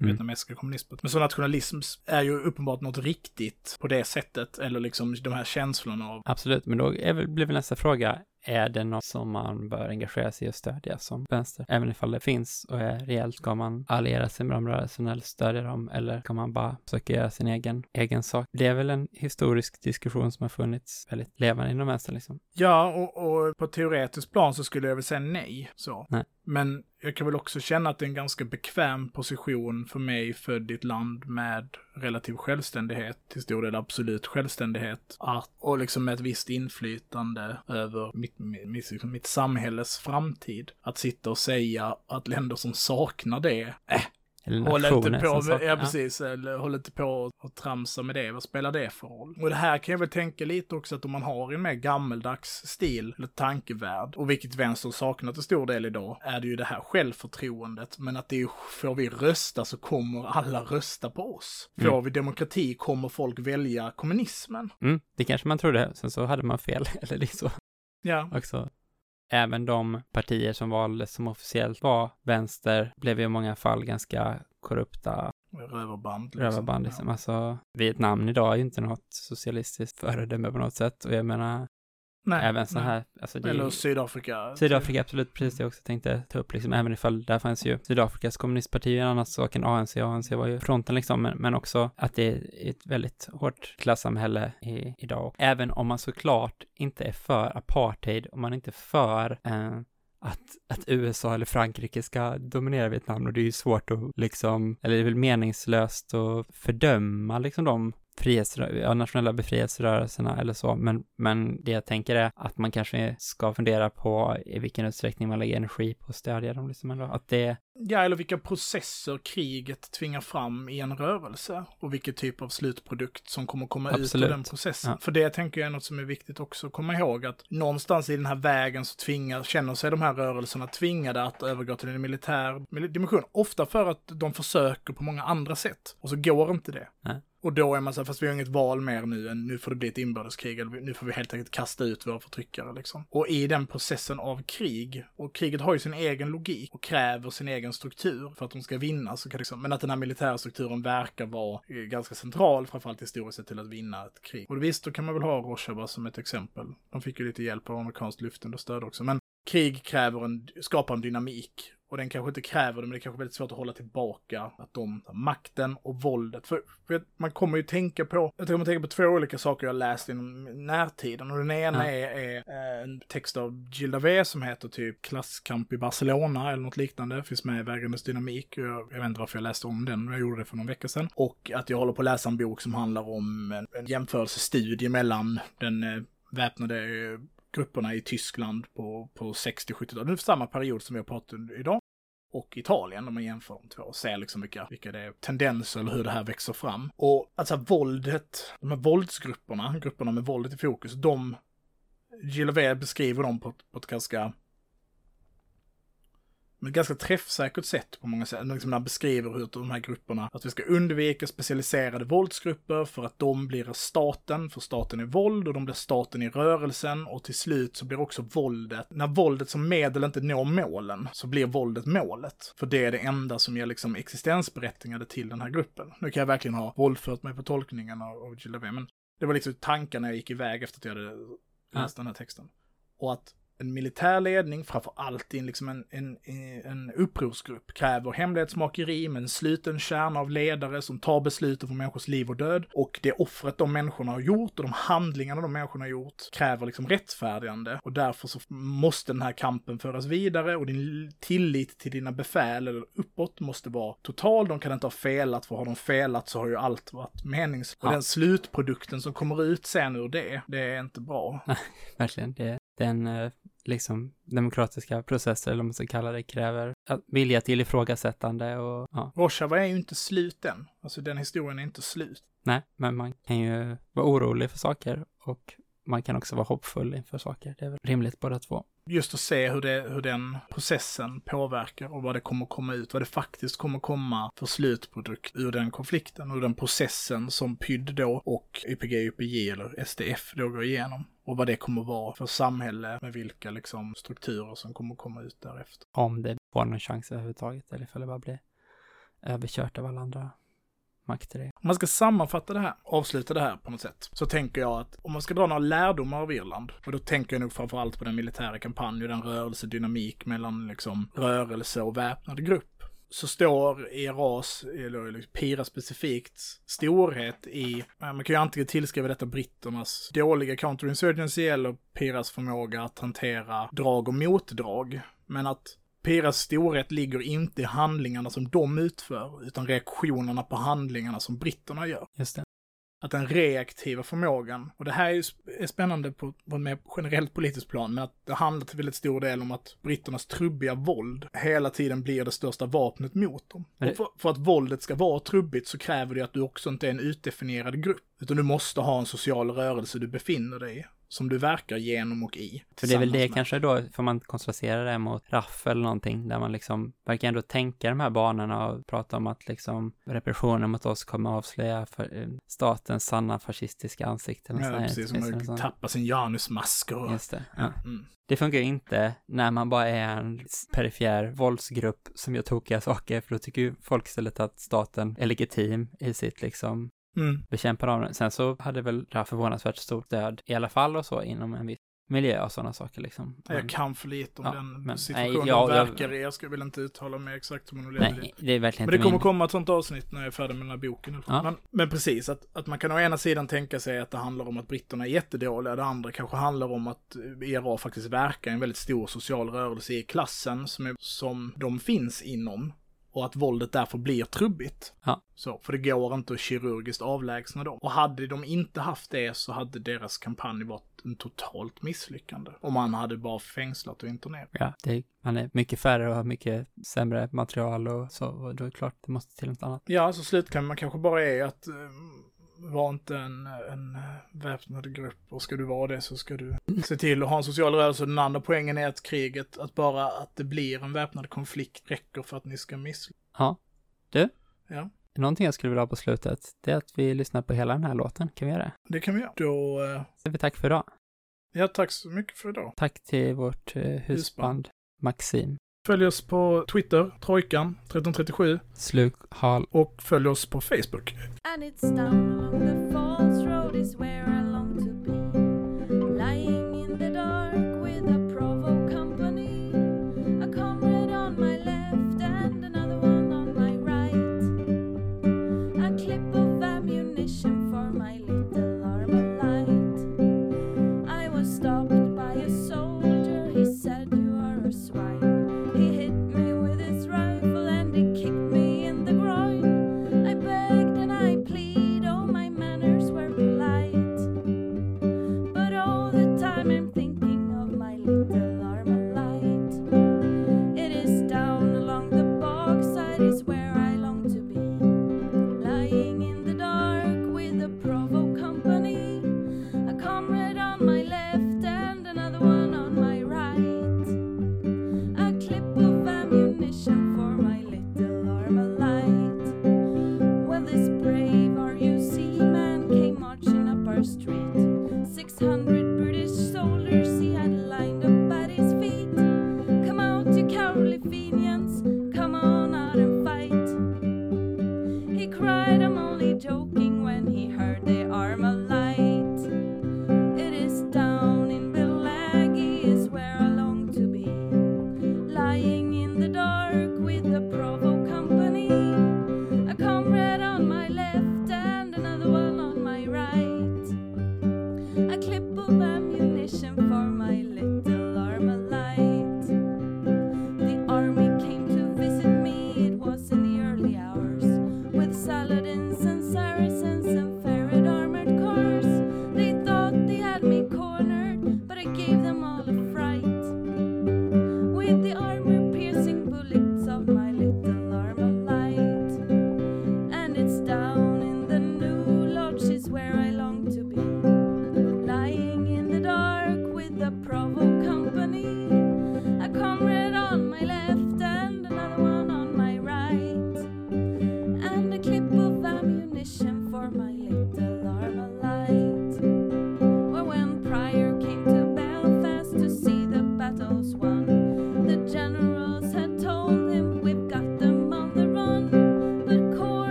Mm. Vietnamesiska kommunistpartiet. Men så nationalism är ju uppenbart något riktigt på det sättet, eller liksom de här känslorna av Absolut, men då är väl, blir väl nästa fråga, är det något som man bör engagera sig i och stödja som vänster? Även ifall det finns och är reellt, ska man alliera sig med de rörelserna eller stödja dem, eller kan man bara försöka göra sin egen, egen sak? Det är väl en historisk diskussion som har funnits väldigt levande inom vänstern liksom. Ja, och, och på teoretiskt plan så skulle jag väl säga nej. Så. Nej. Men jag kan väl också känna att det är en ganska bekväm position för mig, född i ett land med relativ självständighet, till stor del absolut självständighet, att, och liksom med ett visst inflytande över mitt, mitt, mitt samhälles framtid. Att sitta och säga att länder som saknar det, äh, Håll inte på, med, ja precis, eller håll inte på och tramsa med det, vad spelar det för roll? Och det här kan jag väl tänka lite också att om man har en mer gammeldags stil, eller tankevärld, och vilket vänster saknar till stor del idag, är det ju det här självförtroendet, men att det är ju, får vi rösta så kommer alla rösta på oss. Får Mm. vi demokrati kommer folk välja kommunismen. Mm, det kanske man trodde, sen så hade man fel, eller det är så Ja, också. Även de partier som valdes som officiellt var vänster blev i många fall ganska korrupta röverband. Liksom. rövarband liksom. Alltså, Vietnam idag är ju inte något socialistiskt föredöme på något sätt. Och jag menar, Nej, även så här, alltså det är- Eller Sydafrika. Sydafrika, absolut, precis det jag också tänkte ta upp, liksom, även ifall där fanns ju Sydafrikas kommunistparti en annan sak än ANC, ANC var ju fronten liksom, men, men också att det är ett väldigt hårt klassamhälle i, idag. Och även om man såklart inte är för apartheid, om man inte är för eh, att, att USA eller Frankrike ska dominera Vietnam och det är ju svårt att liksom, eller det är väl meningslöst att fördöma liksom de frihetsrö- ja, nationella befrielserörelserna eller så, men, men det jag tänker är att man kanske ska fundera på i vilken utsträckning man lägger energi på att stödja dem liksom ändå, att det, Ja, eller vilka processer kriget tvingar fram i en rörelse och vilken typ av slutprodukt som kommer komma ut Absolut. ur den processen. Ja. För det tänker jag är något som är viktigt också att komma ihåg att någonstans i den här vägen så tvingar, känner sig de här rörelserna tvingade att övergå till en militär mil- dimension. Ofta för att de försöker på många andra sätt och så går inte det. Nej. Och då är man så här, fast vi har inget val mer nu än nu får det bli ett inbördeskrig, eller nu får vi helt enkelt kasta ut våra förtryckare liksom. Och i den processen av krig, och kriget har ju sin egen logik och kräver sin egen struktur för att de ska vinna, så kan liksom, men att den här militära strukturen verkar vara eh, ganska central, framförallt historiskt sett, till att vinna ett krig. Och visst, då kan man väl ha Rojava som ett exempel. De fick ju lite hjälp av amerikanskt luftunderstöd också, men krig kräver en, skapar en dynamik. Och den kanske inte kräver det, men det är kanske väldigt svårt att hålla tillbaka att de, makten och våldet. För, för man kommer ju tänka på, jag kommer tänka på två olika saker jag läst inom närtiden. Och den ena Ja. är, är eh, en text av Gilles Davé som heter typ Klasskamp i Barcelona eller något liknande. Finns med i Vägrandets dynamik. Och Jag, jag vet inte varför jag läste om den, men jag gjorde det för någon vecka sedan. Och att jag håller på att läsa en bok som handlar om en, en jämförelsestudie mellan den eh, väpnade eh, grupperna i Tyskland på, på 60-70-talet. Det är samma period som vi har pratat om idag. Och Italien, om man jämför de två och ser liksom vilka, vilka det är tendenser eller hur det här växer fram. Och alltså våldet, de här våldsgrupperna, grupperna med våldet i fokus, de, Gilles beskriver dem på, på ett ganska med ett ganska träffsäkert sätt på många sätt. Liksom när han beskriver hur de här grupperna, att vi ska undvika specialiserade våldsgrupper för att de blir staten, för staten är våld och de blir staten i rörelsen och till slut så blir också våldet, när våldet som medel inte når målen, så blir våldet målet. För det är det enda som ger liksom existensberättigande till den här gruppen. Nu kan jag verkligen ha våldfört mig på tolkningen av, av Gilles men det var liksom tanken när jag gick iväg efter att jag hade läst den här texten. Och att en militär ledning, framför allt i en, liksom en, en, en upprorsgrupp, kräver hemlighetsmakeri med en sluten kärna av ledare som tar besluten för människors liv och död. Och det offret de människorna har gjort och de handlingarna de människorna har gjort kräver liksom rättfärdigande. Och därför så måste den här kampen föras vidare och din tillit till dina befäl eller uppåt måste vara total. De kan inte ha felat, för har de felat så har ju allt varit meningslöst. Och den slutprodukten som kommer ut sen ur det, det är inte bra. verkligen, det, den eh, liksom demokratiska processer, eller vad man ska kalla det, kräver att- vilja till ifrågasättande och ja, Rojava är ju inte slut än. Alltså den historien är inte slut. nej, men man kan ju vara orolig för saker och man kan också vara hoppfull inför saker. Det är väl rimligt båda två. Just att se hur, det, hur den processen påverkar och vad det kommer komma ut, vad det faktiskt kommer komma för slutprodukt ur den konflikten och den processen som PYD då och YPG, YPJ eller SDF då går igenom. Och vad det kommer vara för samhälle med vilka liksom strukturer som kommer komma ut därefter. Om det får någon chans överhuvudtaget, eller ifall det bara blir överkört av alla andra makter. Om man ska sammanfatta det här, avsluta det här på något sätt, så tänker jag att om man ska dra några lärdomar av Irland, och då tänker jag nog framförallt på den militära kampanjen, den rörelsedynamik mellan liksom rörelse och väpnad grupp, så står IRAs, eller liksom PIRA specifikt, storhet i, man kan ju antingen tillskriva detta britternas dåliga counterinsurgency eller PIRAs förmåga att hantera drag och motdrag. Men att Piras storhet ligger inte i handlingarna som de utför, utan reaktionerna på handlingarna som britterna gör. Just det. Att den reaktiva förmågan, och det här är spännande på, på ett mer generellt politiskt plan, men att det handlar till väldigt stor del om att britternas trubbiga våld hela tiden blir det största vapnet mot dem. Det- Och för, för att våldet ska vara trubbigt så kräver det att du också inte är en utdefinierad grupp, utan du måste ha en social rörelse du befinner dig i, som du verkar genom och i. För det är väl det med. kanske då, får man kontrastera det mot RAF eller någonting, där man liksom verkar ändå tänka de här banorna och prata om att liksom repressionen mot oss kommer avslöja för, eh, statens sanna fascistiska ansikte. Ja, precis, som Finns det någon att sån- tappa sin Janusmask och... Just det. Ja. Mm. Det funkar ju inte när man bara är en perifer våldsgrupp som gör tokiga saker, för då tycker ju folk istället att staten är legitim i sitt liksom Mm. bekämpande av den. Sen så hade väl RAF förvånansvärt stort stöd i alla fall och så inom en viss miljö och sådana saker liksom. Men- Jag kan för lite om Ja, den men- situationen nej, ja, de jag- verkar i. Jag ska väl inte uttala mig exakt om hon lever Nej, det är verkligen Men det inte kommer min... komma ett sånt avsnitt när jag är färdig med den här boken. Ja. Men, men precis, att, att man kan å ena sidan tänka sig att det handlar om att britterna är jättedåliga. Det andra kanske handlar om att IRA faktiskt verkar en väldigt stor social rörelse i klassen som, är, som de finns inom. Och att våldet därför blir trubbigt. Ja. Så, för det går inte att kirurgiskt avlägsna dem. Och hade de inte haft det så hade deras kampanj varit en totalt misslyckande. Om man hade bara fängslat och internerat. Ja, det man är mycket färre och har mycket sämre material och så, och då är det klart det måste till något annat. Ja, så slutklämmen kanske bara är att eh, var inte en, en väpnad grupp och ska du vara det så ska du se till att ha en social rörelse. Den andra poängen är att kriget, att bara att det blir en väpnad konflikt räcker för att ni ska misslyckas. Ja. Du? Ja. Någonting jag skulle vilja ha på slutet, det är att vi lyssnar på hela den här låten. Kan vi göra det? Det kan vi göra. Då, eh, Så vi tack för idag. ja tack så mycket för idag. Tack till vårt eh, husband Maxim. Följ oss på Twitter, Trojkan 1337 Sluk, hal och följ oss på Facebook.